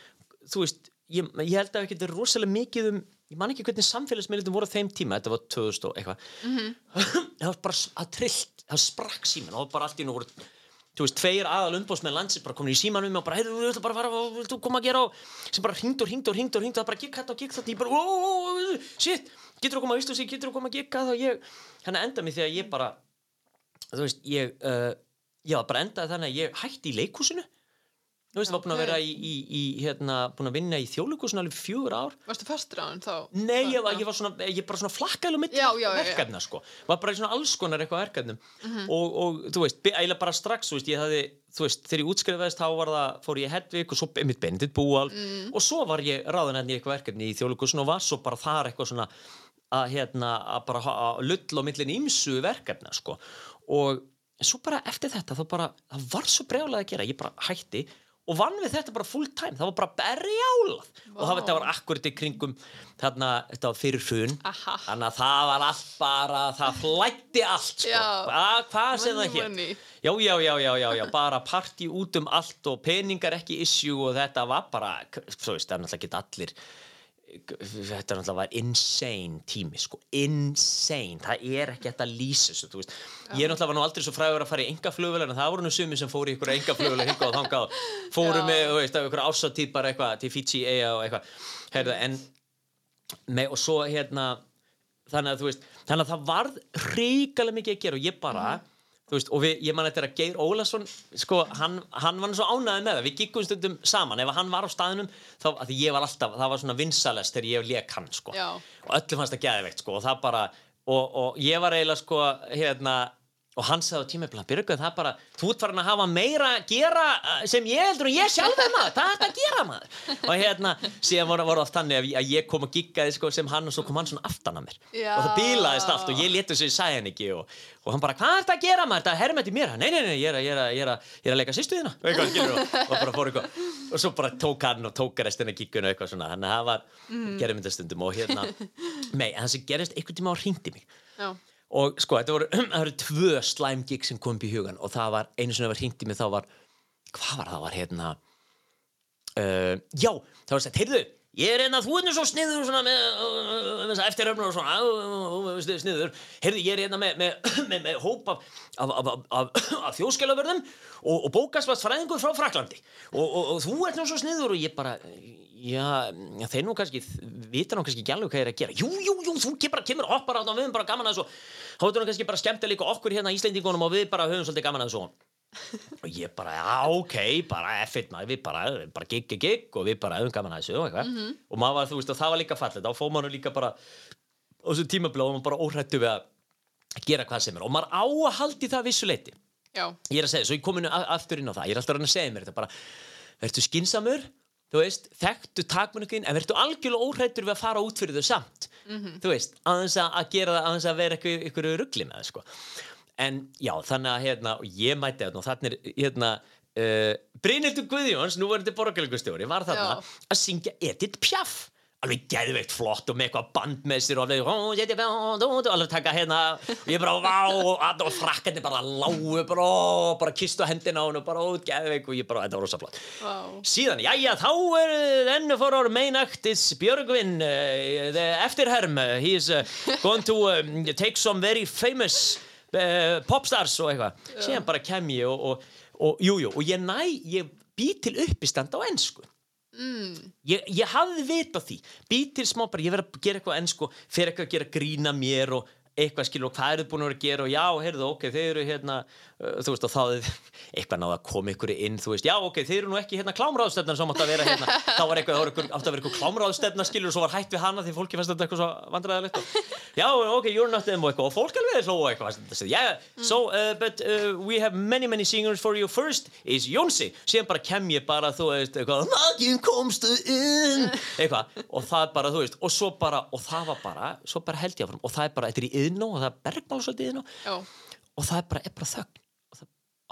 [SPEAKER 2] þú veist, ég, ég held að þetta er rosalega mikið um, ég man ekki hvernig samfélagsmiðlutum voru á þeim tíma, þetta var 2000 og eitthvað það var bara að trillt, það sprakk það var bara allt í nú voru þú veist, tveir aðal umbóðsmenn landsins bara komin í síman um mig og bara, heyrðu, við ætlum bara að fara og viltu koma að gera og sem bara hringd og hringd og það bara gikk þetta og gikk þetta ég bara, ó, ó, ó, shit, getur þú koma að vistu sig getur þú koma að gikka það og ég hann enda mig þegar ég bara þú veist, ég uh, já, bara endaði þannig að ég hætti í leikhúsinu þú veist, var búin að vera í, í, í hérna, búin að vinna í alveg fjögur ár
[SPEAKER 1] Varstu fastur á hann þá?
[SPEAKER 2] Nei, ég ég var svona, ég bara svona flakkaði
[SPEAKER 1] Já, já, já, já.
[SPEAKER 2] verkefna, sko. Var bara í svona alls konar eitthvað verkefnum.
[SPEAKER 1] Mhm.
[SPEAKER 2] og, og, þú veist, eiginlega bara strax, þú veist, ég hafði, þú veist, þegar ég útskrifaðist, þá var það, fór ég Hedvig og svo mitt Benedikt Búal
[SPEAKER 1] Mm.
[SPEAKER 2] og svo var ég ráðan enn í eitthvað verkefni í þjóðleikusinu og var svo bara þar eitthvað svona að, hérna, að bara að lull á millin ímsu verkefna, sko. Og svo bara eftir þetta, þá bara, það var svo brjálega að gera, ég bara hætti og vann við þetta bara full time, það var bara berjálað. Og það, var akkurat í kringum þarna, þetta var fyrir hrun. Þannig að það var allt bara það flætti allt sko. Hvað sem það hér já, já, já, já, bara party út um allt og peningar ekki issue og þetta var bara, þú veist, það er náttúrulega ekki allir þetta náttúrulega var insane tími, sko, insane. Það er ekki þetta veist. Ég náttúrulega var nú aldrei svo frægur að fara í enga flugvel en það voru nú sumi sem fóru í ykkur enga flugvel hingað og þangað, fóru
[SPEAKER 1] Já.
[SPEAKER 2] með, ásatíð bara eitthvað til Fiji eiga og eitthvað, en með, og svo hérna þannig að þú veist, þannig að það varð ríkalega mikið að gera og ég bara þú veist, og við, ég man þetta að Geir Ólason sko, hann, hann var svo ánæði með það. Við giggum stundum saman, ef hann var á staðinum þá, því ég var alltaf, það var svona vinsalest þegar ég leik hann, sko.
[SPEAKER 1] Já.
[SPEAKER 2] og öllum fannst það geðveikt, sko, og það bara og, og ég var eiginlega, sko, hérna og hann sagði á tímabla, Björgu, það er bara þú ert farin að hafa meira að gera uh, sem ég heldur og ég sjálf er maður, hvað er þetta að gera maður. Og hérna, síðan voru, voru oft þannig að ég- að kom og giggaði sko, sem hann og svo kom hann svona aftan að mér.
[SPEAKER 1] Já.
[SPEAKER 2] og það bílaðist allt og ég létti svo ég sagði hann ekki og, og hann bara, hvað er þetta að gera maður, þetta hermið til mér? Nei, nei, nei, ég er að, ég er að, ég er að, ég er að leika sýstuðina og, og bara fór eitthvað. Og svo bara tók hann og tók restina gigguna eitthvað að og sko, þetta voru, það voru tvö slæm gig sem kom upp í hugan og það var, einu sem var hringt í mig þá var, hvað var það var hérna uh, já, það var sagt, heyrðu ég er hérna, þú er nú svo sniður svona með, uh, með eftiröfnur og svona uh, uh, sniður, heyrðu, ég er hérna með, með, með, með hóp af, af, af, af, þjóðskjálaförðum og, og bókastvast fræðingur frá Fraklandi og, og, og þú ert nú svo sniður og ég bara já, þeir nú kannski vita nú kannski alveg hvað ég er að gera. Jú, jú, jú, þú ke- bara kemur og hoppar á þetta og við höfum bara gaman að þessu. Þá er nú kannski bara skemmt líka okkur hérna Íslendingunum og við bara höfum svolítið gaman að þessu. og ég bara, já, ok, bara F1 maður, við bara, bara gig, gig, gig og við bara höfum gaman að þessu og eitthvað. Og maður var, þú veist, og það var líka fallið, þá fóð maður líka bara á þessu tímablá og maður bara óhrættu við að gera hvað sem er. Og maður á að haldi það vissu leiti
[SPEAKER 1] Já.
[SPEAKER 2] ég er að segja, svo ég kominu aftur inn á það. Ég er alltaf að reyna að segja mér þetta bara verður skinsamur, þú veist þekktu takmörnugin, en verður algjörlega óhrættur við að fara út fyrir þau samt? Þú veist, aðeins að, gera það aðeins að vera eitthvað ruggli með það sko. En já, þannig að hérna, ég mæti þarna og þannig er hérna uh, Brynhildur Guðjóns, nú verður þetta borgarlegustjóri var þarna
[SPEAKER 1] Já.
[SPEAKER 2] að syngja Edith Piaf alveg geðveikt flott og með eitthvað band með sér og alveg, og alveg taka hérna og ég bara, vá, og, frakkarnir bara lágu, bara, bara kistu hendina á hún og bara, ó, geðveik og ég bara, þetta var rosa flott
[SPEAKER 1] Vá.
[SPEAKER 2] Síðan, jæja, þá er enn for our main act is Björgvin, uh, the eftirherm, he is uh, going to um, take some very famous uh, popstars og eitthvað. Síðan bara kem ég og, og, og, jú, jú, og ég næ, ég bý til uppistand á ennsku. Mm. Ég, ég hafði vit á því bý til smá bara, ég verð að gera eitthvað ennsku fyrir eitthvað að gera grína mér og eitthvað skilur og hvað eru þið búin að vera að gera og já, heyrðu, ok, þeir eru hérna uh, þú veist, og þá er eitthvað náða að koma ykkur inn, þú veist, já, ok, þeir eru nú ekki hérna klámráðstefnan sem átt að vera hérna. Þá var eitthvað, þá átt að vera eitthvað klámráðstefna skilur og svo var hætt við hana því fólki fannst þetta eitthvað svo vandræðilegt og já, ok, you're not them og eitthvað og fólk alveg hlóa eitthvað yeah, so, uh, but uh, we have many, many singers for you. First is Jónsi síðan bara kem ég bara, þú veist, eitthvað Magin komstu inn. Eitthvað, og það bara, þú veist, og svo bara og það var bara, svo bara held ég áfram og það er bara, þetta er í yðnó og það er bergmál svolítið yðnó og það er bara, er bara þögn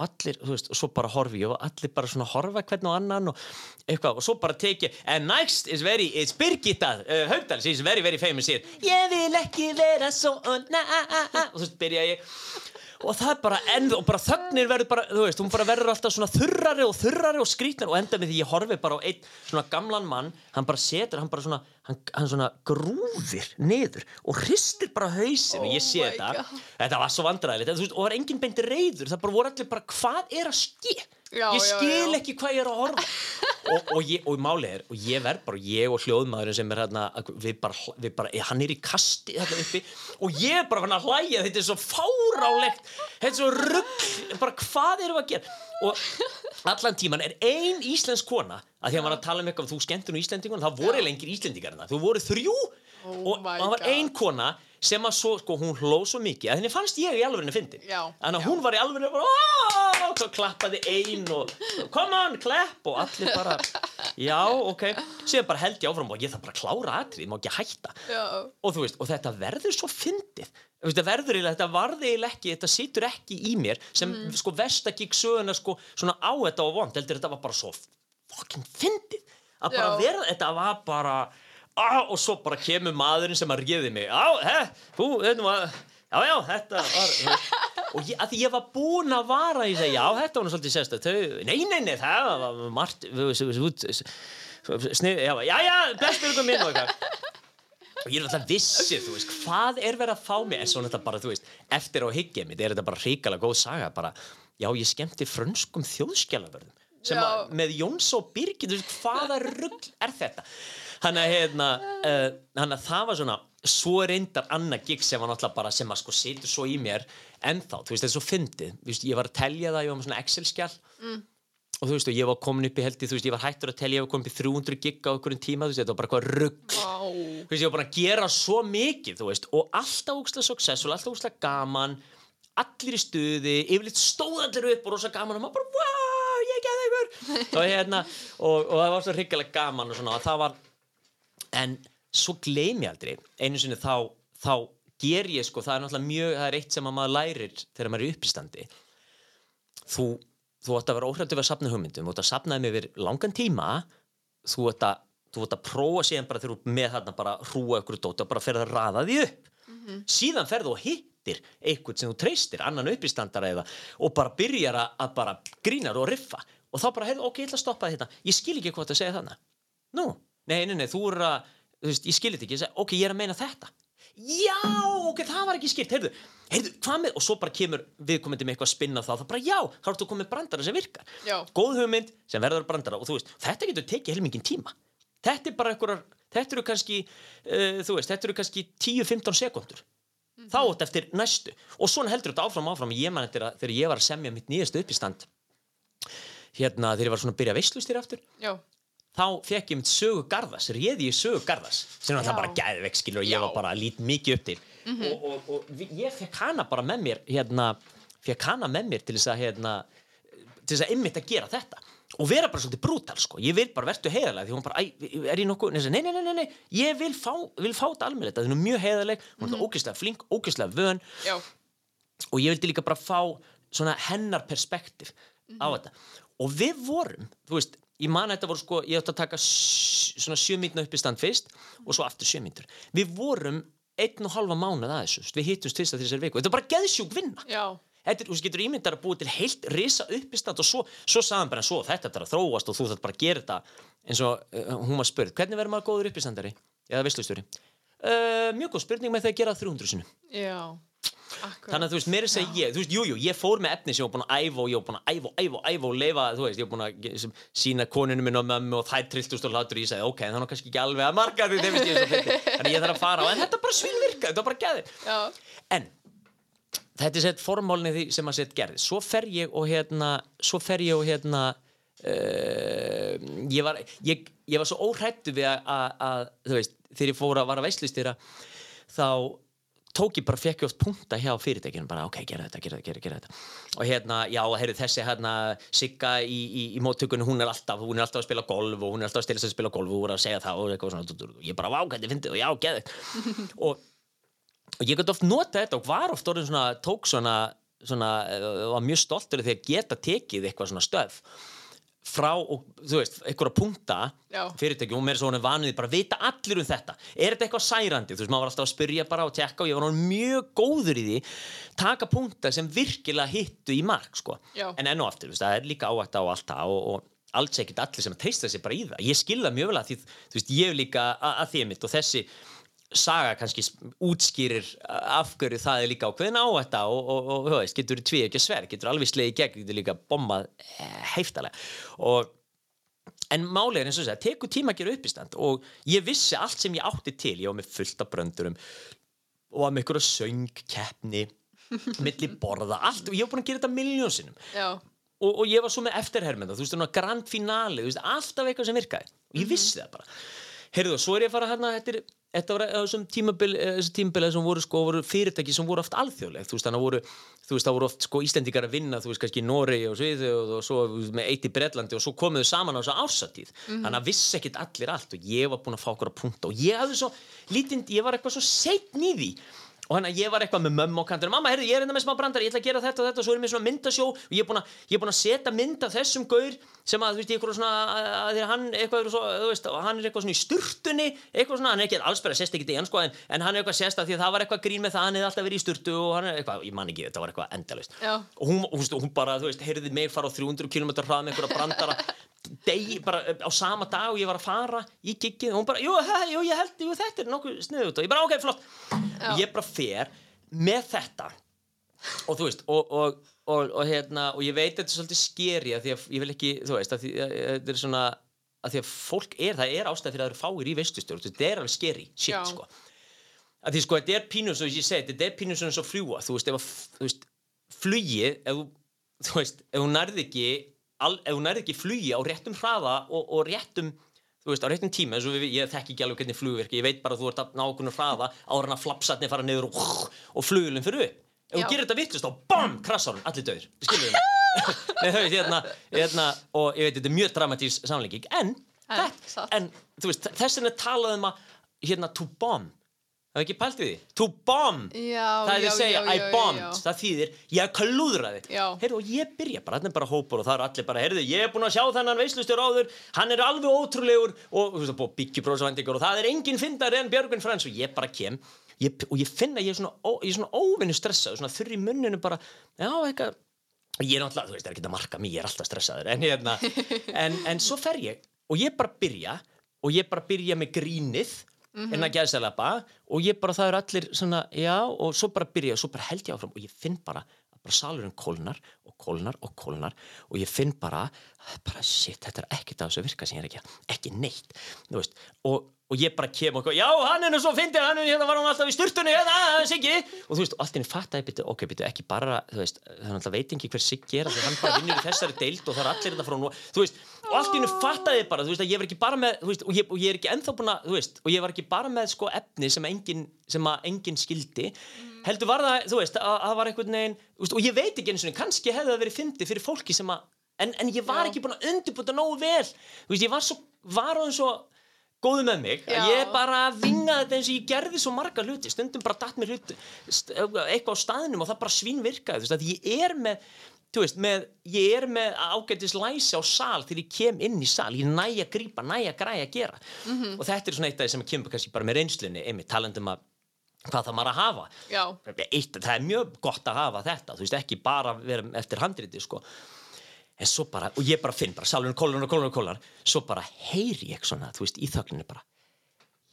[SPEAKER 2] allir, þú veist, og svo bara horfi og allir bara svona horfa hvern og annan og eitthvað, og svo bara teki and next is very, it's Birgitta uh, Haugdal, she's very, very famous here. Ég vil ekki vera svo na, og þú veist, byrja ég. Og það er bara enn og bara þögnir verður bara, þú veist, hún bara verður alltaf svona þurrari og þurrari og skrýtnar og enda með því ég horfi bara á einn svona gamlan mann hann bara setur, hann bara svona hann, hann svona grúfir niður og hristir bara hausin og ég sé
[SPEAKER 1] Oh
[SPEAKER 2] þetta.
[SPEAKER 1] God.
[SPEAKER 2] þetta var svo vandræðilegt, og var enginn beint reyður það bara voru allir bara, hvað er að ske
[SPEAKER 1] Já,
[SPEAKER 2] ég skil
[SPEAKER 1] já.
[SPEAKER 2] ekki hvað ég er að horfa og, og, ég, og málið er, og ég verð bara ég og hljóðmaðurinn sem er hérna við bara, við bara, hann er í kasti hérna uppi. Og ég er bara hann að hlæja þetta er svo fárálegt þetta er svo rugg, bara hvað erum við að gera? Og allan tíman er ein íslensk kona að því að maður að tala um eitthvað þú skemmtir nú Íslendingun, það voru lengir Íslendingar hérna, þú voru þrjú.
[SPEAKER 1] Oh
[SPEAKER 2] og
[SPEAKER 1] my
[SPEAKER 2] það var ein kona sem að svo, sko, hún hló svo mikið að henni fannst ég í alvegni fyndin.
[SPEAKER 1] Já,
[SPEAKER 2] þannig að hún var í bara, "Ó!" og svo klappaði ein og come on, klapp og allir bara já, ok, síðan bara held ég áfram og ég þarf bara að klára atrið, má ekki hætta.
[SPEAKER 1] Já.
[SPEAKER 2] og þú veist, og þetta verður svo fyndið. Þetta verður eiginlega, þetta varði eiginlega ekki þetta situr ekki í mér sem sko vestakík söguna sko svona á þetta og vond, heldur þetta var bara svo fucking fyndið. Að bara
[SPEAKER 1] Já.
[SPEAKER 2] vera, þetta var bara á, og svo bara kemur maðurinn sem að réði mig. Á, he, þú, þetta var já, já, þetta var og ég, að ég var búinn að vara í það já, þetta var nú svolítið sérst þau, nei, nei, nei, það var margt snið, já, já, já, blessbjörgum minn og eitthvað. Og ég er alltaf vissið, þú veist, hvað er verið að fá mig? En svo þetta bara, þú veist, eftir á hyggjum mitt? Er þetta bara hrikalega góð saga? Bara, já, ég skemmti frönskum þjóðskjálaförðum sem að, með Jóns og Birgit, þú veist, hvaða rugl er þetta hann að hérna uh, hann að það var svona svo reyndar annað gig sem var náttúrulega bara sem að sko situr svo í mér ennþá, þú veist, þetta er svo fyndið. Veist, ég var að telja það, ég var með svona Excel-skjál og þú veist, og ég var komin upp í heldi þú veist, ég var hættur að telja, ég var komin upp í 300 gig á einhverjum tíma, þú veist, þetta var bara eitthvað rugg
[SPEAKER 1] Vá.
[SPEAKER 2] þú veist, ég var bara að gera svo mikið, þú veist, og alltaf úkslega successful, alltaf úkslega gaman allir í stuði, yfirleitt stóð allir upp og rosa gaman og maður bara, wow, ég geði ykkur og hérna, og, og það var svo en svo gleymi ég aldrei. Einu sinni þá, þá ger ég sko, það er náttúrulega mjög, það er eitt sem að maður lærir þegar maður er í uppistandi þú, þú ætti að vera óhrættu við að sapna hugmyndum, þú ætti að sapna þeim yfir langan tíma þú ætti að þú ætti að prófa síðan bara þegar þú með þarna bara hrúa ykkur dóti og bara ferða að raða því upp. Síðan ferðu og hittir eitthvað sem þú treystir, annan uppistandara eða og bara byrjar að, bara grínar og riffa. Og þá bara, heyrðu, ok, ég ætla að stoppa þetta ég skil ekki hvað það segja þannig nú, nei, nei, nei, þú er að þú veist, ég skil þetta ekki, ég segi, ok, ég er að meina þetta. Já, ok, það var ekki skilt heyrðu, heyrðu, hvað með, og svo bara kemur viðkomandi með eitthvað að spinna það, það bara, já, þá ertu komið brandara sem virkar.
[SPEAKER 1] Já.
[SPEAKER 2] góð hugmynd sem verður brandara. Og þú veist, þetta getur tekið helmingin tíma. Þetta er bara einhverjar, þetta eru kannski uh, þú veist, þetta eru kannski 10-15 sekundur þá átt eftir næstu. Og svona heldur þetta áfram áfram. Ég man eftir að þegar ég var að semja mitt nýjastu uppistand hérna þegar ég var svona að byrja veistlustýr aftur
[SPEAKER 1] Já.
[SPEAKER 2] Þá fekk ég mitt sögu garðas réði ég sögu garðas sem var það bara gæðvegg skilur og ég var bara lít mikið upp til. Og, og, og vi- ég fekk hana bara með mér hérna, fekk hana með mér til þess að hérna, til þess að ymmit að gera þetta. Og vera bara svolítið brútal sko. Ég vil bara vertu heiðarlega því hún bara, er ég nokkuð? Nei, nei, nei, nei, ég vil fá, vil fá þetta almennilegt það er nú mjög heiðarleg, hún er mm ógeðslega flink ógeðslega vön.
[SPEAKER 1] Já.
[SPEAKER 2] og ég vildi líka bara fá svona hennar perspektíf á þetta. Og við vorum, þú veist ég man að þetta voru sko, ég ætti að taka svona sjö mínúna upp í stand fyrst og svo aftur sjö mínútur, við vorum einn og halva mánuð að þessu, við hittumst fyrst að þessari viku, þetta er bara geðsjúk vinna.
[SPEAKER 1] Já.
[SPEAKER 2] Þetta er, þú getur ímyndar að búa til heilt risa uppistand og svo, svo sagðan bara svo þetta er að þróast og þú þarf bara að gera þetta. Eins og uh, hún var spurð, hvernig verður maður góður uppistandari? Eða veistlustjóri uh, mjög góð spurning með því að gera það 300 sinum
[SPEAKER 1] Já. Akkurat.
[SPEAKER 2] þannig að þú veist, mér er að segja ég, þú veist, jújú, jú, ég fór með efni sem ég var búin að æfa og ég var búin að æfa og æfa og æfa og leifa, þú veist, ég var búin að sína koninu minn og mömmu og þær trilltust og hlátur og ég sagði, ok, það er kannski ekki alveg að marga því, þeim finnst ég þannig þarf að fara á, en þetta bara svílvirka, þetta var bara gæði
[SPEAKER 1] Já.
[SPEAKER 2] en þetta er sett formálni því sem að sett gerði svo fer ég og hérna svo fer ég og hérna uh, ég, var, ég, ég var svo óhrættu við að, að, að þú veist, þegar ég fór að vara veislustýra þá tók ég bara, fekk ég oft punta hjá fyrirtækinu bara, ok, gera þetta, gera þetta, gera, gera þetta. Og hérna, já, heyrðu, þessi hérna Sigga í, í, í móttökunni, hún er alltaf hún er alltaf að spila golf og hún er alltaf að stila sig að spila golf og hún er að segja það og eitthvað svona dú. ég bara, vá, hvað þið fyndið og já, geðið og og ég gæti oft nota þetta og var oft orðin svona, tók svona, svona uh, var mjög stoltur að geta tekið eitthvað svona stöð frá, og, þú veist, einhverja punta
[SPEAKER 1] Já.
[SPEAKER 2] fyrirtæki og mér er svona vanuði bara vita allir um þetta, er þetta eitthvað særandi þú veist, maður var alltaf að spyrja bara og tekka og ég var mjög góður í því taka punta sem virkilega hittu í mark sko. En enn og aftur, þú veist, það er líka áætt á allt það og, og alls ekkert allir sem að treysta sig bara í það ég skilða mjög vel að því, þú veist, ég hef líka að, að því mitt og þessi saga kannski útskýrir af hverju það er líka ákveðin á þetta og, og, og veist, getur tvið ekki sver getur alveg slegið í gegn, getur líka bombað eh, heiftalega og en málið er eins og þess að tekur tíma að gera uppistand og ég vissi allt sem ég átti til. Ég var með fullt af bröndurum og var með einhverja söngkeppni milli borða, allt og ég var búin að gera þetta miljónsinnum og, og ég var svo með eftirhermenda þú veist, grand finale, þú veist, alltaf eitthvað sem virkaði. Og ég vissi það bara. Heyrðu, svo er ég að fara hérna, þetta, er, þetta var á þessum tímabil, eh, sem voru, sko, voru fyrirtæki sem voru oft alþjóðleg. Þú veist, þannig að það voru oft sko Íslendingar að vinna, þú veist, kannski Noregi og Sviðið og svo þú veist, með eitt í Bretlandi og svo komuðu saman á þessa ársatíð þannig að vissi ekkit allir allt og ég var búin að fá okkur að punta og ég svo lítind, ég var eitthvað svo setn í því og hann að ég var eitthvað með mömmu og kantur mamma, herri, ég er enda með smá brandar, ég ætla að gera þetta og þetta og svo er mér svona myndasjó og ég er búin að, ég er að setja mynd af þessum gaur sem að, þú veist, eitthvað svona að, að því að hann eitthvað, er svo, þú veist, hann er eitthvað svona í sturtunni eitthvað svona, hann er ekki alls bara sérst ekki í hann sko, en, en hann er eitthvað sérst að því að það var eitthvað grín með það hann hefði alltaf verið í sturtu og hann er eitthvað, ég man ekki, þetta var eitthvað endalaust.
[SPEAKER 1] Já.
[SPEAKER 2] og hún, hún, hún bara, þú veist, heyrði mig fara á 300 km hrað með einhverja brandara degi, bara á sama dag og ég var að fara í giggið og hún bara, jú, he, jú ég held, jú, þetta er nokkuð sniðut og ég bara, ok, flott.
[SPEAKER 1] Já.
[SPEAKER 2] ég bara fer með þetta. Og þú veist, og, og, og, og hérna og ég veit þetta er svolítið skeri að því að ég vil ekki, þú veist, að því, að, þetta er svona að því að fólk er, það er ástæð fyrir að það eru fáir í veistustjórn þetta er alveg skeri, shit
[SPEAKER 1] Já.
[SPEAKER 2] sko. Að því sko, þetta er pínu svo ég segi, þetta er pínu svona svo fljúa þú veist, ef þú veist, flugið ef þú, veist, ef þú nærði ekki al, ef þú nærði ekki flugi á réttum hraða og, og réttum þú veist, á réttum tíma, eins og við, ég þekki ekki alveg hvernig flugverki, ég veit bara að þú ert að ná okkur hraða áður en að flapsatni fara niður og, og flugulinn fyrir upp. Ef þú gerir þetta vittlust þá BAM! krassar hún, allir döður, skilur hérna, og ég veit, þetta er mjög dramatísk samlíking, en,
[SPEAKER 1] En,
[SPEAKER 2] en veist, þess vegna talaði um að, hérna, to bomb það er ekki pælt í því, to bomb
[SPEAKER 1] Já,
[SPEAKER 2] það er
[SPEAKER 1] já,
[SPEAKER 2] að segja,
[SPEAKER 1] já,
[SPEAKER 2] I bombed
[SPEAKER 1] já.
[SPEAKER 2] það þýðir, ég klúðraði heyrðu, og ég byrja bara, er bara hópur og það er allir bara, heyrðu, ég er búin að sjá þennan veislustjór áður. Hann er alveg ótrúlegur. Og, þú veist, og það er engin fyndar en Björgvin Frans. Og ég bara kem. Ég, og ég finna, ég er svona, svona óvinnu stressað, svona þurr í munninu bara já, eitthvað. Ég er náttúrulega, þú veist, það er ekki að marka mig, ég er alltaf stressaður. En, hérna, en, en svo fer ég og ég bara byrja og ég bara byrja með grínið en að gæðsælapa og ég bara, það eru allir svona, já, og svo bara byrja og svo bara held ég áfram og ég finn bara að bara salurinn kólnar og kólnar og kólnar og ég finn bara, bara shit, þetta er ekkert af þessu virka sem ég er ekki að, ekki neitt, og, og ég bara kem og, já, hann er nú svo fyndið, hann er hérna var hann alltaf í sturtunni, hérna, Siggi, og þú veist, og allt inni fattaði, byrju, ok, byrju, ekki bara, þú veist, er alltaf veit ekki hver Siggi er, af því hann bara vinnur í þessari deild og það er allir þetta frá nú, þú veist, og allt inni fattaði bara, þú veist, að ég var ekki bara með, þú veist, og ég, og ég er ekki ennþá búin að, þú veist, og ég var ekki bara með, sko, efni sem engin, sem að engin skildi, heldur var það, þú veist, að það var einhvern veginn, þú veist, og ég veit ekki eins og kannski hefði það verið fyndið fyrir fólki sem að, en, en ég var
[SPEAKER 1] Já.
[SPEAKER 2] ekki búin að undirbúta nógu vel, þú veist, ég var svo, var á svo góðu með mig,
[SPEAKER 1] Já.
[SPEAKER 2] að ég bara vingaði þetta eins og ég gerði svo marga hluti, stundum bara datt mér hluti, eitthvað á staðnum og það bara svínvirkaði, þú veist, að ég er með, þú veist, með, ég er með ágætis læsi á sal þegar ég kem inn í sal, ég næ að grípa, næ að græja að gera. Og þetta er svona eitt af því sem kemur kannski bara með reynslunni, einmitt talandum að hvað það maður að hafa? Eitt, það er mjög gott að hafa þetta. Þú veist ekki bara vera eftir handriti sko. en svo bara, og ég bara finn bara salurinn kólunar og kólunar og kólunar svo bara heyri ég svona, þú veist, í þögninu bara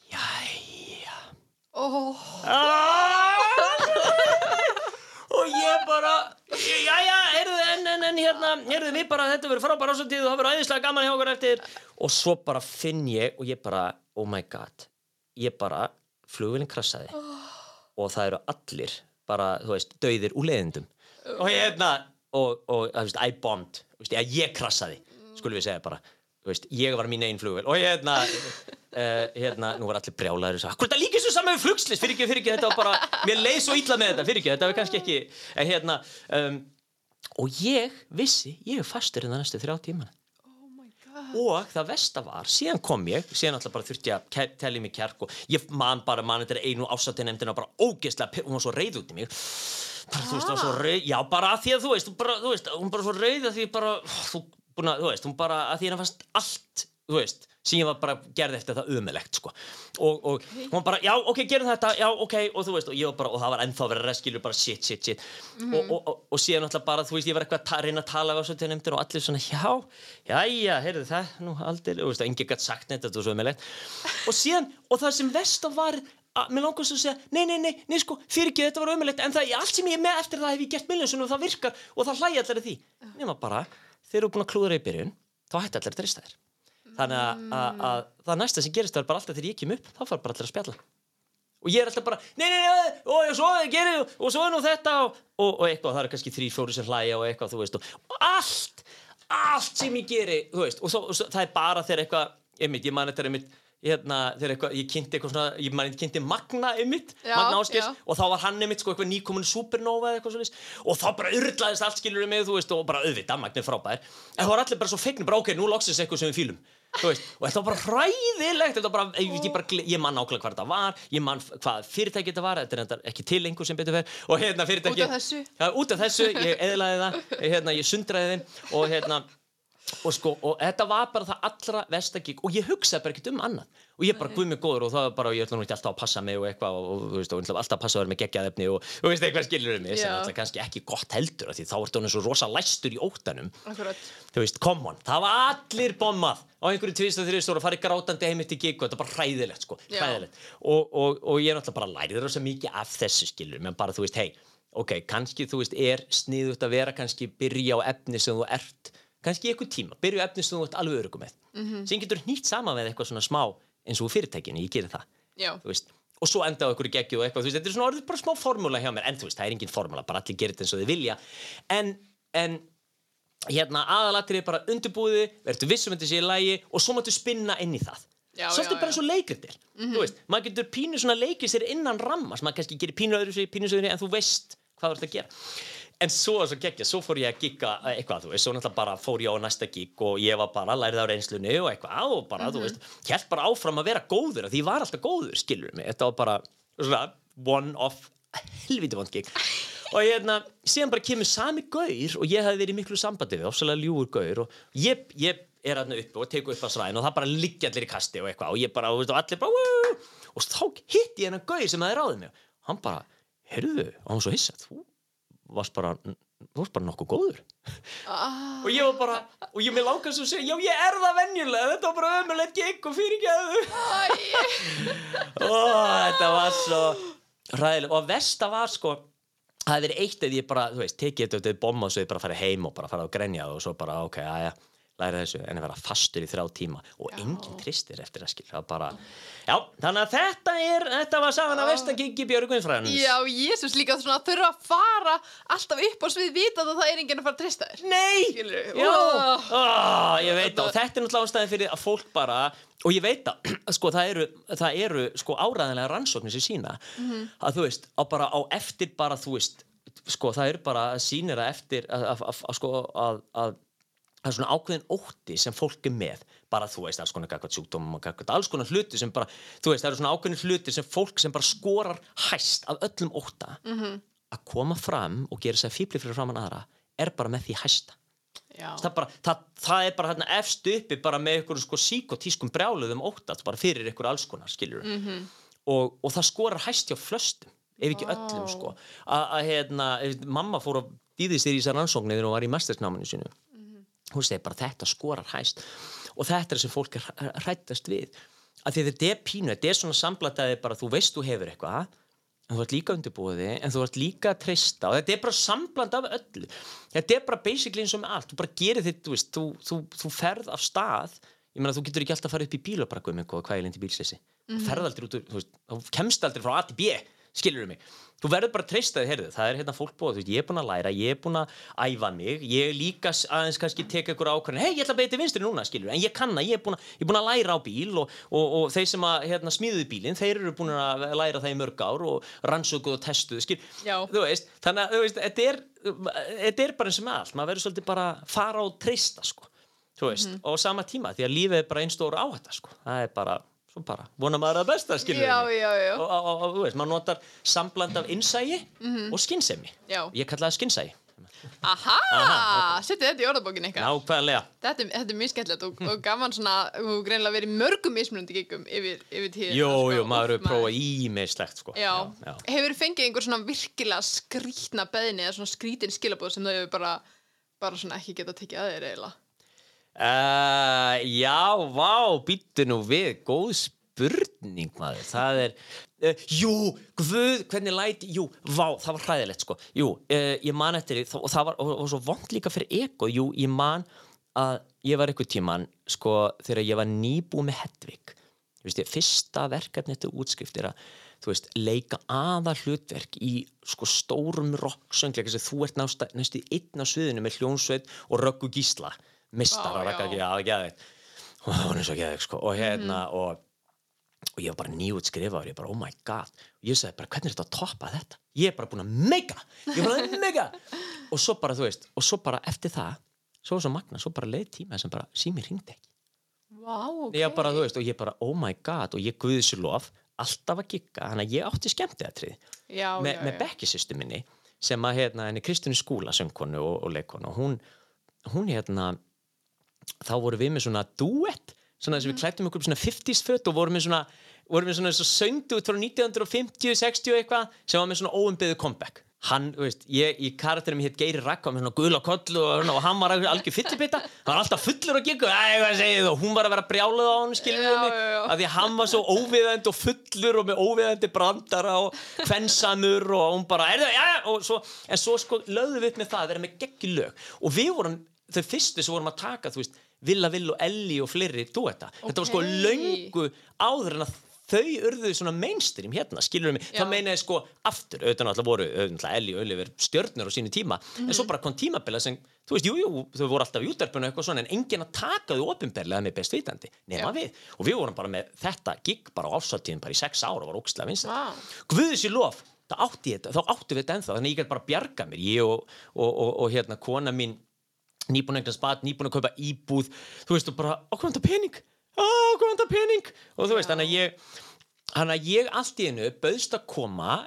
[SPEAKER 2] jæja.
[SPEAKER 1] Ó,
[SPEAKER 2] og ég bara jæja, heyrðu, en, en, en hérna heyrðu, við bara, þetta verður frábæra ásöndið og það verður æðislega gaman hjá okkur eftir. Og svo bara finn ég og ég bara, oh my god ég bara, flugvillin krassaði. Og það eru allir bara, þú veist, dauðir úr leiðindum. Og ég hérna og, og þú veist, I bombed, ég, krassaði skulum við segja bara, veist, ég var mín einn flugvill og hérna uh, hérna, nú var allir brjálæður og sagði, er það líka svo saman við flugslis, fyrir ekki, fyrir ekki, þetta var bara mér leið svo illa með þetta, fyrir ekki, þetta var kannski ekki en hérna um, og ég vissi, ég er fastur en það næstu þrjá tímana.
[SPEAKER 1] Oh my god.
[SPEAKER 2] Og það versta var, síðan kom ég síðan alltaf bara þurfti að telja mig kjark og ég man bara, man þetta er einu ásatinn bara ógeðslega, hún var svo reið út í mig. Bara, þú veist, það var svo reið já, bara að því að þú veist, þú bara, þú veist hún bara svo reið að því bara, þú, búna, þú veist, hún bara að því hennar fannst allt þú veist, sem ég var bara gerði eftir það ömulegt, sko. Og, og hún bara, já, ok, gerum þetta, já, ok. Og þú veist, og ég var bara, og það var ennþá að vera reskilur bara shit, shit, shit. Og, og, og, og síðan alltaf bara, þú veist, ég var eitthvað að reyna að tala á þessu til nefndir og allir svona, já, jæja, heyrðu það, nú aldrei, þú veist, enginn gætt sagt neitt, þetta var svo ömulegt og síðan, og það sem vest var að mér langast að segja, nei, nei, nei, nei, sko fyrir ekki, þetta var ömulegt, en það, allt sem ég er með eftir það hef ég gert það það þeir eru búin að klúðra í byrjun, þá hætti allir að trista þér. Þannig að, að, að það næsta sem gerist það er bara alltaf þegar ég kem upp þá fara bara allir að spjalla. Og ég er alltaf bara, nei, nei, nei, og svo gerir og svo er nú þetta og, og, og eitthvað, það eru kannski þrý, fjóri sem hlæja og eitthvað, þú veist, og, og allt allt sem ég geri, þú veist og, svo, svo, það er bara þegar eitthvað einmitt, ég man þetta er einmitt hérna, þegar eitthvað, ég kynnti eitthvað svona ég man, ég kynnti Magna
[SPEAKER 1] Já,
[SPEAKER 2] Magna Áskers og þá var hann einmitt sko eitthvað nýkomin supernova eða eitthvað svona og þá bara urlaðist allt skilur mig, þú veist, og bara auðvitað, Magna er frábær en þá var allir bara svo fegnir, bara ok, nú loksins eitthvað sem við veist, og þetta var bara hræðilegt var bara, ég, ég, bara, ég man nákvæmlega hvað þetta var ég man hvað fyrirtæki þetta var þetta er ekki til lengur sem betur fer og hérna fyrirtæki
[SPEAKER 1] Út af þessu?
[SPEAKER 2] ja, út af þessu, ég eðlaði það hérna, ég sundraði þeim og hérna og sko, og þetta var bara það allra vestakík og ég hugsaði bara ekkert um annað. Og ég bara guð mig góður og það var bara og ég ætla nú ekki alltaf að passa mig og eitthvað og, og, og ætla alltaf að passa vera með geggjaðefni og þú veist eitthvað skilur um mig. Sem alltaf kannski ekki gott heldur því þá ertu honum svo rosa læstur í óttanum.
[SPEAKER 1] Akkurat.
[SPEAKER 2] Þú veist, come on, það var allir bommað á einhverju tvist og þrjustóra, farið grátandi heimitt í gig og þetta er bara hræðilegt, sko, hræðilegt. Og, og, og ég er náttúrulega bara lærið rosa mikið af þessu skilur, menn bara, þú veist, hei ok, kannski, þú veist, er sniðut að vera kannski byrja á efni sem þú ert kannski eitthvað tíma, byrju efni sem þú ert alveg örugum með
[SPEAKER 1] Mhm.
[SPEAKER 2] sem getur nýtt saman með eitthvað svona smá eins og fyrirtækinu, ég gerir það og svo enda á einhverju geggju og eitthvað, veist, þetta er svona orðið bara smá formúla hjá mér, en þú veist, það er engin formúla, bara allir gerir þetta eins og þið vilja, en, en hérna aðalatrið er bara undirbúði, verður vissum þetta sé í lægi og svo máttu spinna inn í það. Svolítið bara eins og leikritir þú veist, maður getur pínu svona leikið sér innan ramma sem maður kannski gerir pínu öðru sér, pínu sögurni en þú veist hvað þú ert að gera en svo er svo geggja, svo fór ég að gigga eitthvað, þú veist, svo náttúrulega bara fór ég á næsta gig og ég var bara, lærið á reynslunni og eitthvað og bara, þú veist, held bara áfram að vera góður því ég var alltaf góður, skilur mig. Þetta var bara svona one off helviti vond gig. Og hérna, síðan bara kemur sami gaur og ég hafði verið miklu sambandi við, ofsalega ljúur gaur og ég, ég er hérna uppi og teku upp á svæðin og það bara liggja allir í kasti og eitthvað og ég bara, og, veist, og allir bara Woo! og þá hitti ég hennar gaur sem hafði ráðið mig. Hann bara, heyrðu, og hann svo hissað þú varst bara þú varst bara nokkuð góður.
[SPEAKER 1] Ah,
[SPEAKER 2] og ég var bara, og ég með svo að segja já ég er það venjulega, þetta var bara ömulegt gig og fyrirgeðu Ó, þetta var svo ræðilega og versta var sko það verið eitt eða ég bara, þú veist, tekið þetta þetta bomma og svo ég bara farið heim og bara farið að grenja og svo bara, ok, aðja, læra þessu en að vera fastur í þrjá tíma. Og
[SPEAKER 1] Já.
[SPEAKER 2] enginn tristir eftir að skilja, bara já, þannig að þetta er, þetta var sagan af Vestakingi Björgvin Frans
[SPEAKER 1] Já, Jésús líka svona þurfa að fara alltaf upp á svið vita að það er enginn að fara að treysta þér.
[SPEAKER 2] Nei! Já,
[SPEAKER 1] Oh.
[SPEAKER 2] oh, ég veit það. Og þetta er náttúrulega ástæðin fyrir að fólk bara og ég veit það, sko það eru, það eru sko áræðanlega rannsóknir sem sína að þú veist, á bara á eftir bara þú veist, sko það eru bara sýnir að eftir að, að, að, að sko að, að það er svona ákveðin ótti sem fólk er með bara þú veist, alls konar gagvat sjúkdómum og gagvat alls konar hluti sem bara, þú veist, það eru svona ákveðin hluti sem fólk sem bara skorar hæst af öllum ótta -hmm. að koma fram og gera sér fíbli fyrir framann aðra er bara með því hæsta það, bara, það, það er bara hérna efst uppi bara með ykkur sko síkotískum brjáluðum óttat bara fyrir ykkur alls konar skiljur
[SPEAKER 1] Mhm.
[SPEAKER 2] og, og það skorar hæst hjá flöstum ef ekki
[SPEAKER 1] Vá.
[SPEAKER 2] öllum sko að hérna, mamma fór að dýði sér í þessar rannsóknir þegar hún var í mestersnáminu sinu. Hún segi bara þetta skorar hæst. Og þetta er sem fólk er hrættast við. Að því þetta er pínu, þetta er svona samblataði bara þú veist þú hefur eitthvað en þú ert líka undirbúið en þú ert líka að treysta. Og þetta er bara sambland af öllu. Þetta er bara basically eins og með allt. Þú bara gerir þitt, þú veist, þú, þú, þú ferð af stað. Ég meina þú getur ekki alltaf að fara upp í bíl og bara guð mig hvað ég lendi bílsessi þú ferð aldrei út þú veist, þú kemst aldrei frá A til B skilur mig, þú verður bara að treysta þig heyrðu, það er hérna fólk veist, ég er búin að læra ég er búin að æfa mig, ég er líka aðeins kannski teka ykkur ákvæðin, hei ég ætla að beita vinstri núna, skilur, en ég kann að ég er búin að, er búin að læra á bíl og, og, og þeir sem að hérna, smíðuðu bílinn, þeir eru búin að læra það í mörg ár og rannsökuð og testuð, skil,
[SPEAKER 1] Já.
[SPEAKER 2] þú veist, þannig að þú veist, þetta er, þetta er bara eins og með allt, maður verður svolítið bara að fara og treysta, sko, þú veist,
[SPEAKER 1] Mhm.
[SPEAKER 2] og á sama tíma, því að lífið er bara einn stór áhætta, sko, það er bara, bara, vona maður að besta, skilur og, og, og, og veist, maður notar sambland af innsægi og skinnsemi
[SPEAKER 1] Mhm. Já.
[SPEAKER 2] ég kalla það skinnsægi
[SPEAKER 1] Aha, setið þetta í orðabókin ykkar.
[SPEAKER 2] Nákvæmlega.
[SPEAKER 1] Þetta, þetta er mjög skemmtilegt og, og gaman svona, þú greinlega verið mörgum mismunandi gigum yfir, yfir tíð
[SPEAKER 2] jú, jú, maður hefur prófað ímislegt sko.
[SPEAKER 1] Hefur fengið einhver svona virkilega skrítna beðni eða svona skrítin skilabóð sem þau hefur bara, bara svona ekki geta tekið að þeir eiginlega
[SPEAKER 2] Uh, já, vá, býttu nú við. Góð spurning maður. Það er, uh, jú guð, hvernig læti, jú, vá það var hræðilegt sko, jú, uh, ég man eftir því og það var, og, og svo vond líka fyrir ego. Jú, ég man að ég var eitthvað tíman, sko, þegar ég var nýbúið með Hedvig. Þú veist ég, fyrsta verkefni þetta útskrift er að þú veist, leika aða hlutverk í sko stórum rocksöngleika sem þú ert næstu einn á sviðinu með hljónsveit og röggu gísla mistara,
[SPEAKER 1] Vá,
[SPEAKER 2] rögga
[SPEAKER 1] já.
[SPEAKER 2] ekki, já, geðveikt. Og það var eins og geðveikt, sko. Og hérna, og, og ég var bara nýjút skrifaður, ég bara, oh my god. Og ég sagði bara, hvernig er þetta að toppa þetta? Ég er bara búin að mega, ég er að mega. Og svo bara, þú veist, og svo bara eftir það, svo var svo magna, svo bara leið tíma sem bara, sími ringdi ekki.
[SPEAKER 1] Vá, ok.
[SPEAKER 2] Ég bara, þú veist, og ég bara, oh my god. Og ég guði sér lof, alltaf að gigga þannig að ég átti skemmtiðatrið
[SPEAKER 1] já,
[SPEAKER 2] Me,
[SPEAKER 1] já,
[SPEAKER 2] með bekkisistu minni sem að hérna henni Kristínu Skúla söngkonu og, og leikonu og hún, hún hérna þá voru við með svona duett svona þess að við klættum okkur svona 50s föt og vorum með svona, vorum með svona svo söndu út frá 1950, 60 og eitthvað sem var með svona óumbyðu comeback. Hann, þú veist, ég í karakterum hétt Geiri Rakka með svona gula koll og, og hann var algjör fyllibita, hann var alltaf fullur og giggu, æ, hvað segið þú, og hún var að vera brjáluð á hann, skiljum við mig? að því hann var svo óviðandi og fullur og með óviðandi brandara og kvensamur og hún bara, er það, já, já, og svo, en svo sko lögðum við upp með það að vera með geggi lög. Og við vorum þau fyrstu sem vorum að taka þú veist, Villa Vill og Elli og fleiri duetta, þetta var sko löngu áður en að þau urðu svona mainstream hérna, skilur mig,
[SPEAKER 1] Já.
[SPEAKER 2] það meinaði sko aftur, auðvitað náttúrulega voru auðvitað Elli og Oliver stjörnur á sínu tíma en svo bara kom tímabila sem, þú veist, jú, jú þau voru alltaf í útverfinu eitthvað svona en enginn að taka þau opinberlega með best vitandi, nema
[SPEAKER 1] Já.
[SPEAKER 2] við og við vorum bara með þetta gig bara á ásatíðin bara í sex ára og var ókslega vinst
[SPEAKER 1] Vá.
[SPEAKER 2] Guðis í lof, það átti ég þetta, þá áttu við þetta ennþá, þannig ég gæti bara bjarga mér, ég og, og, og, og hérna kona mín, nýbúin eignast bad, nýbúin að kaupa íbúð, þú veist, og bara, okkur vantar pening, okkur vantar pening, og þú veist, þannig að ég, þannig að ég allt í hennu bauðst að koma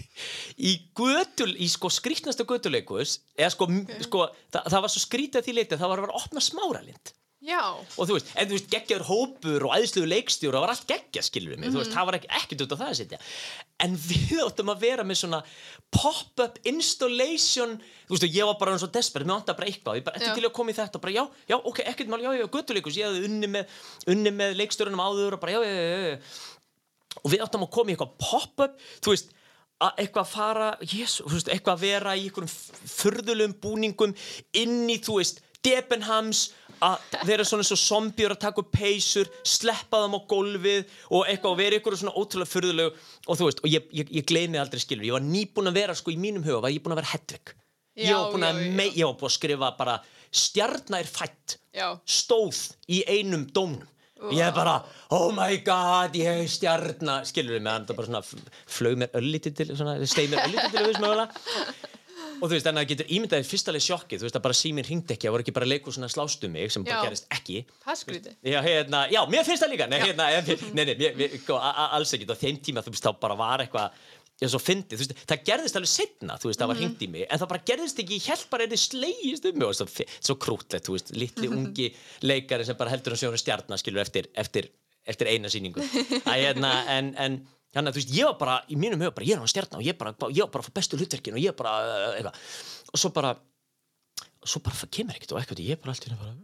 [SPEAKER 2] í götul, í sko skrítnasta götuleikus, eða sko, sko það, það var svo skrítið því leitið, það var að vera að opna smáralind.
[SPEAKER 1] Já,
[SPEAKER 2] og þú veist, en þú veist, geggjaður hópur og æðsluðu leikstjóra, það var allt geggja, skilur við mig. Þú veist, það var ekkert út á það að setja en við áttum að vera með svona pop-up installation. Þú veist, og ég var bara svo desperate, mér vantar bara eitthvað. Ég bara, eftir til að koma í þetta, bara já, já, ok, ekkert mál. Já, já, göttuleikus, ég hefði unni með unni með leikstjórunum áður og bara, já, já, já, já og við áttum að koma í eitthvað pop-up, þú veist að eitthvað fara, jésu, þú veist, eitthvað að vera í einhverjum furðulegum búningum inn í, þú veist, Debenhams að vera svona og zombjur að taka upp peysur, sleppa þeim á gólfið og eitthvað og vera ykkur svona ótrúlega furðulegu. Og þú veist, og ég, ég, ég gleymi aldrei skilur, ég var nýbúin að vera sko í mínum huga, var ég búin að vera Hedvig. Ég var búin að,
[SPEAKER 1] já, já.
[SPEAKER 2] ég var búin að skrifa bara stjarnær fætt
[SPEAKER 1] já,
[SPEAKER 2] stóð í einum dómnum. Ég er bara, oh my god ég er stjarna, skilur með hann það bara svona flög mér öllítið til steig mér öllítið til og þú veist, þannig að það getur ímyndaðið fyrstalega sjokkið þú veist að bara síminn hringdi ekki, það voru ekki bara leikur svona slástu mig sem bara
[SPEAKER 1] Já.
[SPEAKER 2] gerist ekki.
[SPEAKER 1] Er skrítið.
[SPEAKER 2] Já, hérna, já, mér finnst það líka. Nei, hérna, en- nei, nei, mér, mér, sko, a- a- alls ekki. Á þeim tíma, þú veist, þá bara var eitthvað ég svo fyndið, þú veist, það gerðist alveg setna þú veist, það var hringt í mig, en það bara gerðist ekki ég held bara eða slegist um mig. Og svo, svo krútlegt, þú veist, litli ungi leikari sem bara heldur að sjóna stjarnar skilur eftir, eftir, eftir eina sýningu. Að hérna, en, en Þannig að þú veist, ég var bara, í mínum huga bara, ég er á stjarnar og ég bara, ég var bara fá bestu hlutverkin og ég bara, uh, eitthvað, og svo bara svo bara kemur ekkert og eitthvað ég er bara allt í bara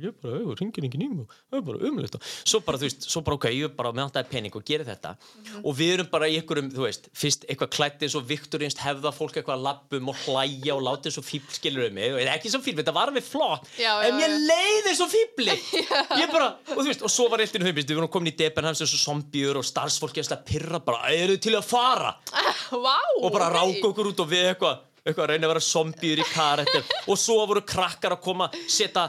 [SPEAKER 2] ég er bara, ég ringir enginn í mig. Og það er bara umlegt og svo bara, þú veist, svo bara ok, ég er bara með alltaf pening og gerir þetta. Og við erum bara í einhverjum, þú veist, fyrst eitthvað klætt eins og Viktorinst hefða fólk eitthvað að lappum og hlæja og láta og fíbl skilur um mig og ekki sem fíbl, þetta var alveg flott.
[SPEAKER 1] Já, já,
[SPEAKER 2] en ég leiði og fíbli ég bara, og þú veist, og svo var eitthvað við við vorum komin í Debenhams og zombjur og starfsfólki að pyrra bara, eru til að fara?
[SPEAKER 1] Vá!
[SPEAKER 2] og bara
[SPEAKER 1] ok.
[SPEAKER 2] ráka okkur út og við eitthvað eitthvað að reyna að vera zombjur í karættir og svo voru krakkar að koma setja,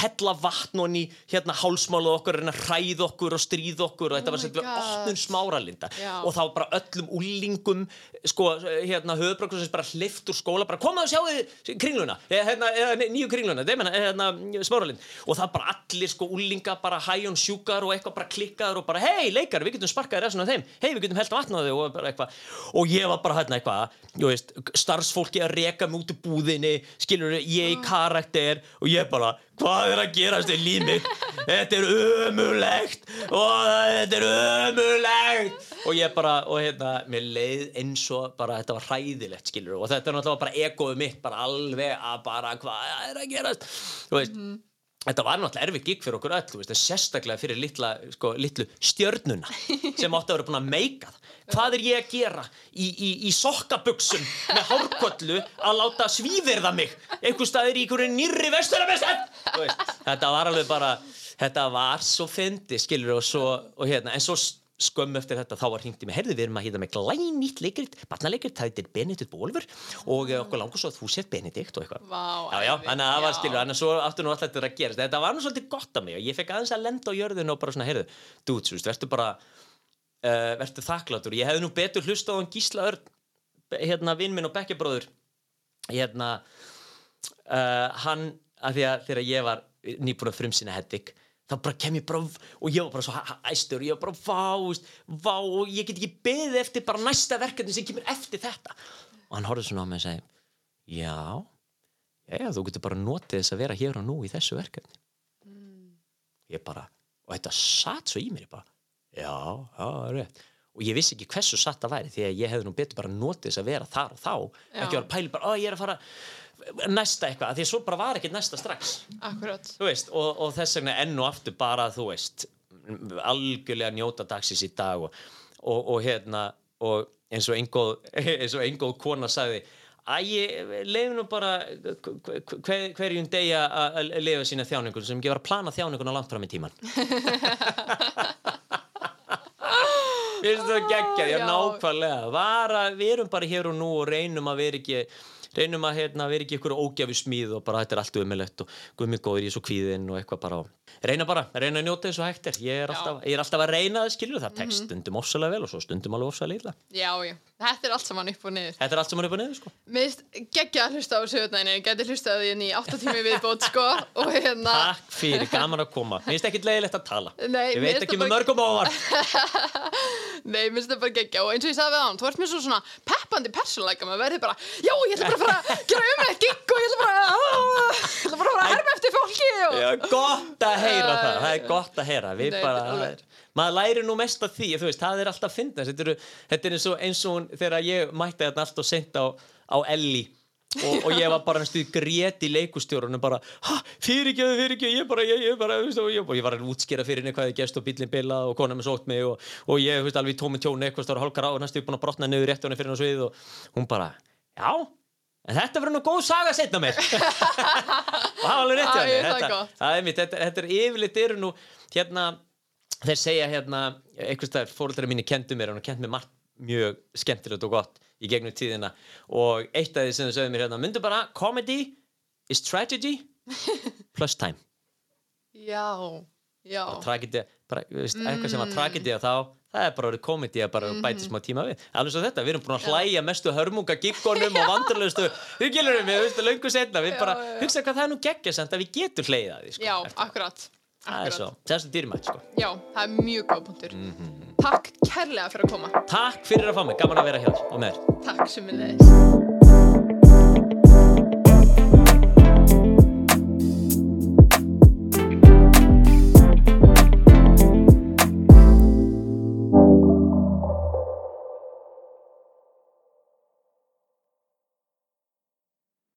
[SPEAKER 2] hella vatn og í hérna hálsmáluð okkur reyna að hræða okkur og stríða okkur. Og þetta
[SPEAKER 1] Oh
[SPEAKER 2] var sett við opnum smáralinda
[SPEAKER 1] Já.
[SPEAKER 2] og þá bara öllum úlingum sko, hérna höfbrukur sem bara hlift úr skóla bara komaðu og sjáu kringluna. Hérna, nýju kringluna, þeim hérna smáralind. Og það bara allir sko úlinga bara hæjón sjúkar og eitthvað bara klikkaður og bara hei leikar, við getum sparkaði resuna af þeim. Hei við getum held starfsfólki að reka mig út úr búðinni skilur ég í karakter og ég bara, hvað er að gerast í lími þetta er ömulegt og þetta er ömulegt og ég bara, og hérna mér leið eins og bara þetta var hræðilegt skilur og þetta er náttúrulega bara egoðu mitt bara alveg að bara hvað er að gerast? Þú veist Þetta var náttúrulega erfið gig fyrir okkur öll, veist, sérstaklega fyrir litla, sko, litlu stjörnuna sem átti að vera búin að meika það. Hvað er ég að gera í, í, í sokkabuxum með hárkollu að láta svíðirða mig einhver staðir í einhverju nýrri vesturabestan? Þetta var alveg bara, þetta var svo fyndi, skilur, og svo, og hérna, en svo skömmu eftir þetta þá var hringt í mig, heyrðu við erum að hýta með glænýtt leikrit, barnaleikrit, það heitir Benedikt Bólfur og eh, okkur langur svo að þú sért Benedikt og eitthvað.
[SPEAKER 1] Vá,
[SPEAKER 2] Já, já, þannig að það var
[SPEAKER 1] Já.
[SPEAKER 2] stilur, þannig að svo aftur nú alltaf þetta að gerast. Þetta var nú svolítið gott af mig og ég fekk aðeins að lenda á jörðinu og bara svona, heyrðu, dudes, veist, verður bara, uh, verður þakklátur. Ég hefði nú betur hlustað á hann Gísla Örn, hérna, vinn minn og bekkjabróður, hérna, uh, hann, af því að þegar ég var nýbúin að frumsýna Hedvig, þá bara kem ég bara, og ég var bara svo æstur, og ég var bara, vá, þú veist, vá, og ég get ekki beðið eftir bara næsta verkefni sem kemur eftir þetta. Og hann horfði svona á mig og segi, já, já, þú getur bara notið þess að vera hér og nú í þessu verkefni ég bara, og þetta satt svo í mér bara, já, já, það er rétt og ég vissi ekki hversu satt það væri því að ég hefði nú betur bara notið þess að vera þar og þá
[SPEAKER 1] Já.
[SPEAKER 2] ekki að pæli bara, ó, ég er að fara næsta eitthvað, því svo bara var ekki næsta strax. Veist, og, og þess vegna enn og aftur bara, þú veist algjörlega njóta dagsins í dag og, og, og hérna og eins og eingóð eins og eingóð kona sagði Æ, leifum nú bara hver, hver, hverjum degi að lifa sína þjáningun sem var að plana þjáninguna langt fram í tíman Við erum þetta geggjað, já nákvæmlega. Var að við erum bara hér og nú og reynum að vera ekki reynum að hérna, vera ekki ykkur ógjafi smíð og bara þetta er allt umilegt og guðmið góður í svo kvíðin og eitthvað bara. Reyna bara, reyna að njóta og hægt er. Ég er, alltaf, ég er alltaf að reyna að skilju það tekst stundum ofsalega vel og svo stundum alveg ofsalega illa.
[SPEAKER 1] Já, já, þetta er allt saman upp og niður.
[SPEAKER 2] Þetta er allt er upp og niður sko.
[SPEAKER 1] Mér geggja að hlusta á sögutnæðinu Ég geti hlustað á því hérna í 8 tími viðbót sko hérna
[SPEAKER 2] Takk fyrir, gaman að koma. Mér finnst ekkit leiðilegt að tala.
[SPEAKER 1] Nei,
[SPEAKER 2] Ég
[SPEAKER 1] mér
[SPEAKER 2] veit ekki með mörgum óvart
[SPEAKER 1] Nei, mér finnst þetta bara geggja og eins og ég sagði við hann, þú ert með svo svona peppandi persónleika, maður verður bara, já, ég ætla bara að fara að gera um eitt gigg og ég ætla bara að, ég ætla bara að herma eftir fólki og...
[SPEAKER 2] Já, gott að heyra það, það er gott að heyra. Við
[SPEAKER 1] Nei,
[SPEAKER 2] bara, maður læri nú mest af því, veist, það er alltaf að finna. Þetta, þetta er eins og, eins og þegar ég mætti þetta allt og sent á, á Elli og, og ég var bara næstu grét í leikustjórunum bara, ha, fyrirgjöðu, fyrirgjöðu ég bara, ég, ég bara, veist, og ég, og ég var að útskýra fyrir henni hvað ég gerst og bílinn bilað og konan með sótt mig og, og ég, þú veist, alveg tómi tjóni eitthvað stóra hálkar á og næstu búin að brotna niður rétt á henni fyrir henni svið og hún bara, já en þetta verður nú góð saga setna mér og var alveg rétt hjá
[SPEAKER 1] Æ,
[SPEAKER 2] henni
[SPEAKER 1] það er
[SPEAKER 2] þetta, það er mitt, þetta, þetta er yfirleitt eru nú hérna, þeir segja hérna einhvers staðar, fóruldrar mínu kendu mér og kendu mér margt mjög skemmtilegt og gott í gegnum tíðina. Og eitt af því sem þau sögðu mér hérna, myndu bara comedy is tragedy plus time.
[SPEAKER 1] Já, já,
[SPEAKER 2] tragedy, bara, veist, eitthvað sem var tragedy þá, það er bara orðið komedi að bara bæta smá tíma við, alveg svo þetta, við erum búin að hlæja mestu hörmunga giggonum og vandröðlustu við gilum við, veistu, löngu setna við
[SPEAKER 1] Já,
[SPEAKER 2] bara,
[SPEAKER 1] já, já.
[SPEAKER 2] hugsa hvað það er nú geggja samt að við getum hlæðið að því, sko,
[SPEAKER 1] já,
[SPEAKER 2] eftir.
[SPEAKER 1] akkurat,
[SPEAKER 2] það er svo, er svo dýrmætt, sko
[SPEAKER 1] Já, það er mjög góð punktur. Takk kærlega fyrir að koma.
[SPEAKER 2] Takk fyrir að fá mig, gaman að vera hjá þér og með
[SPEAKER 1] Takk sem við leiðis.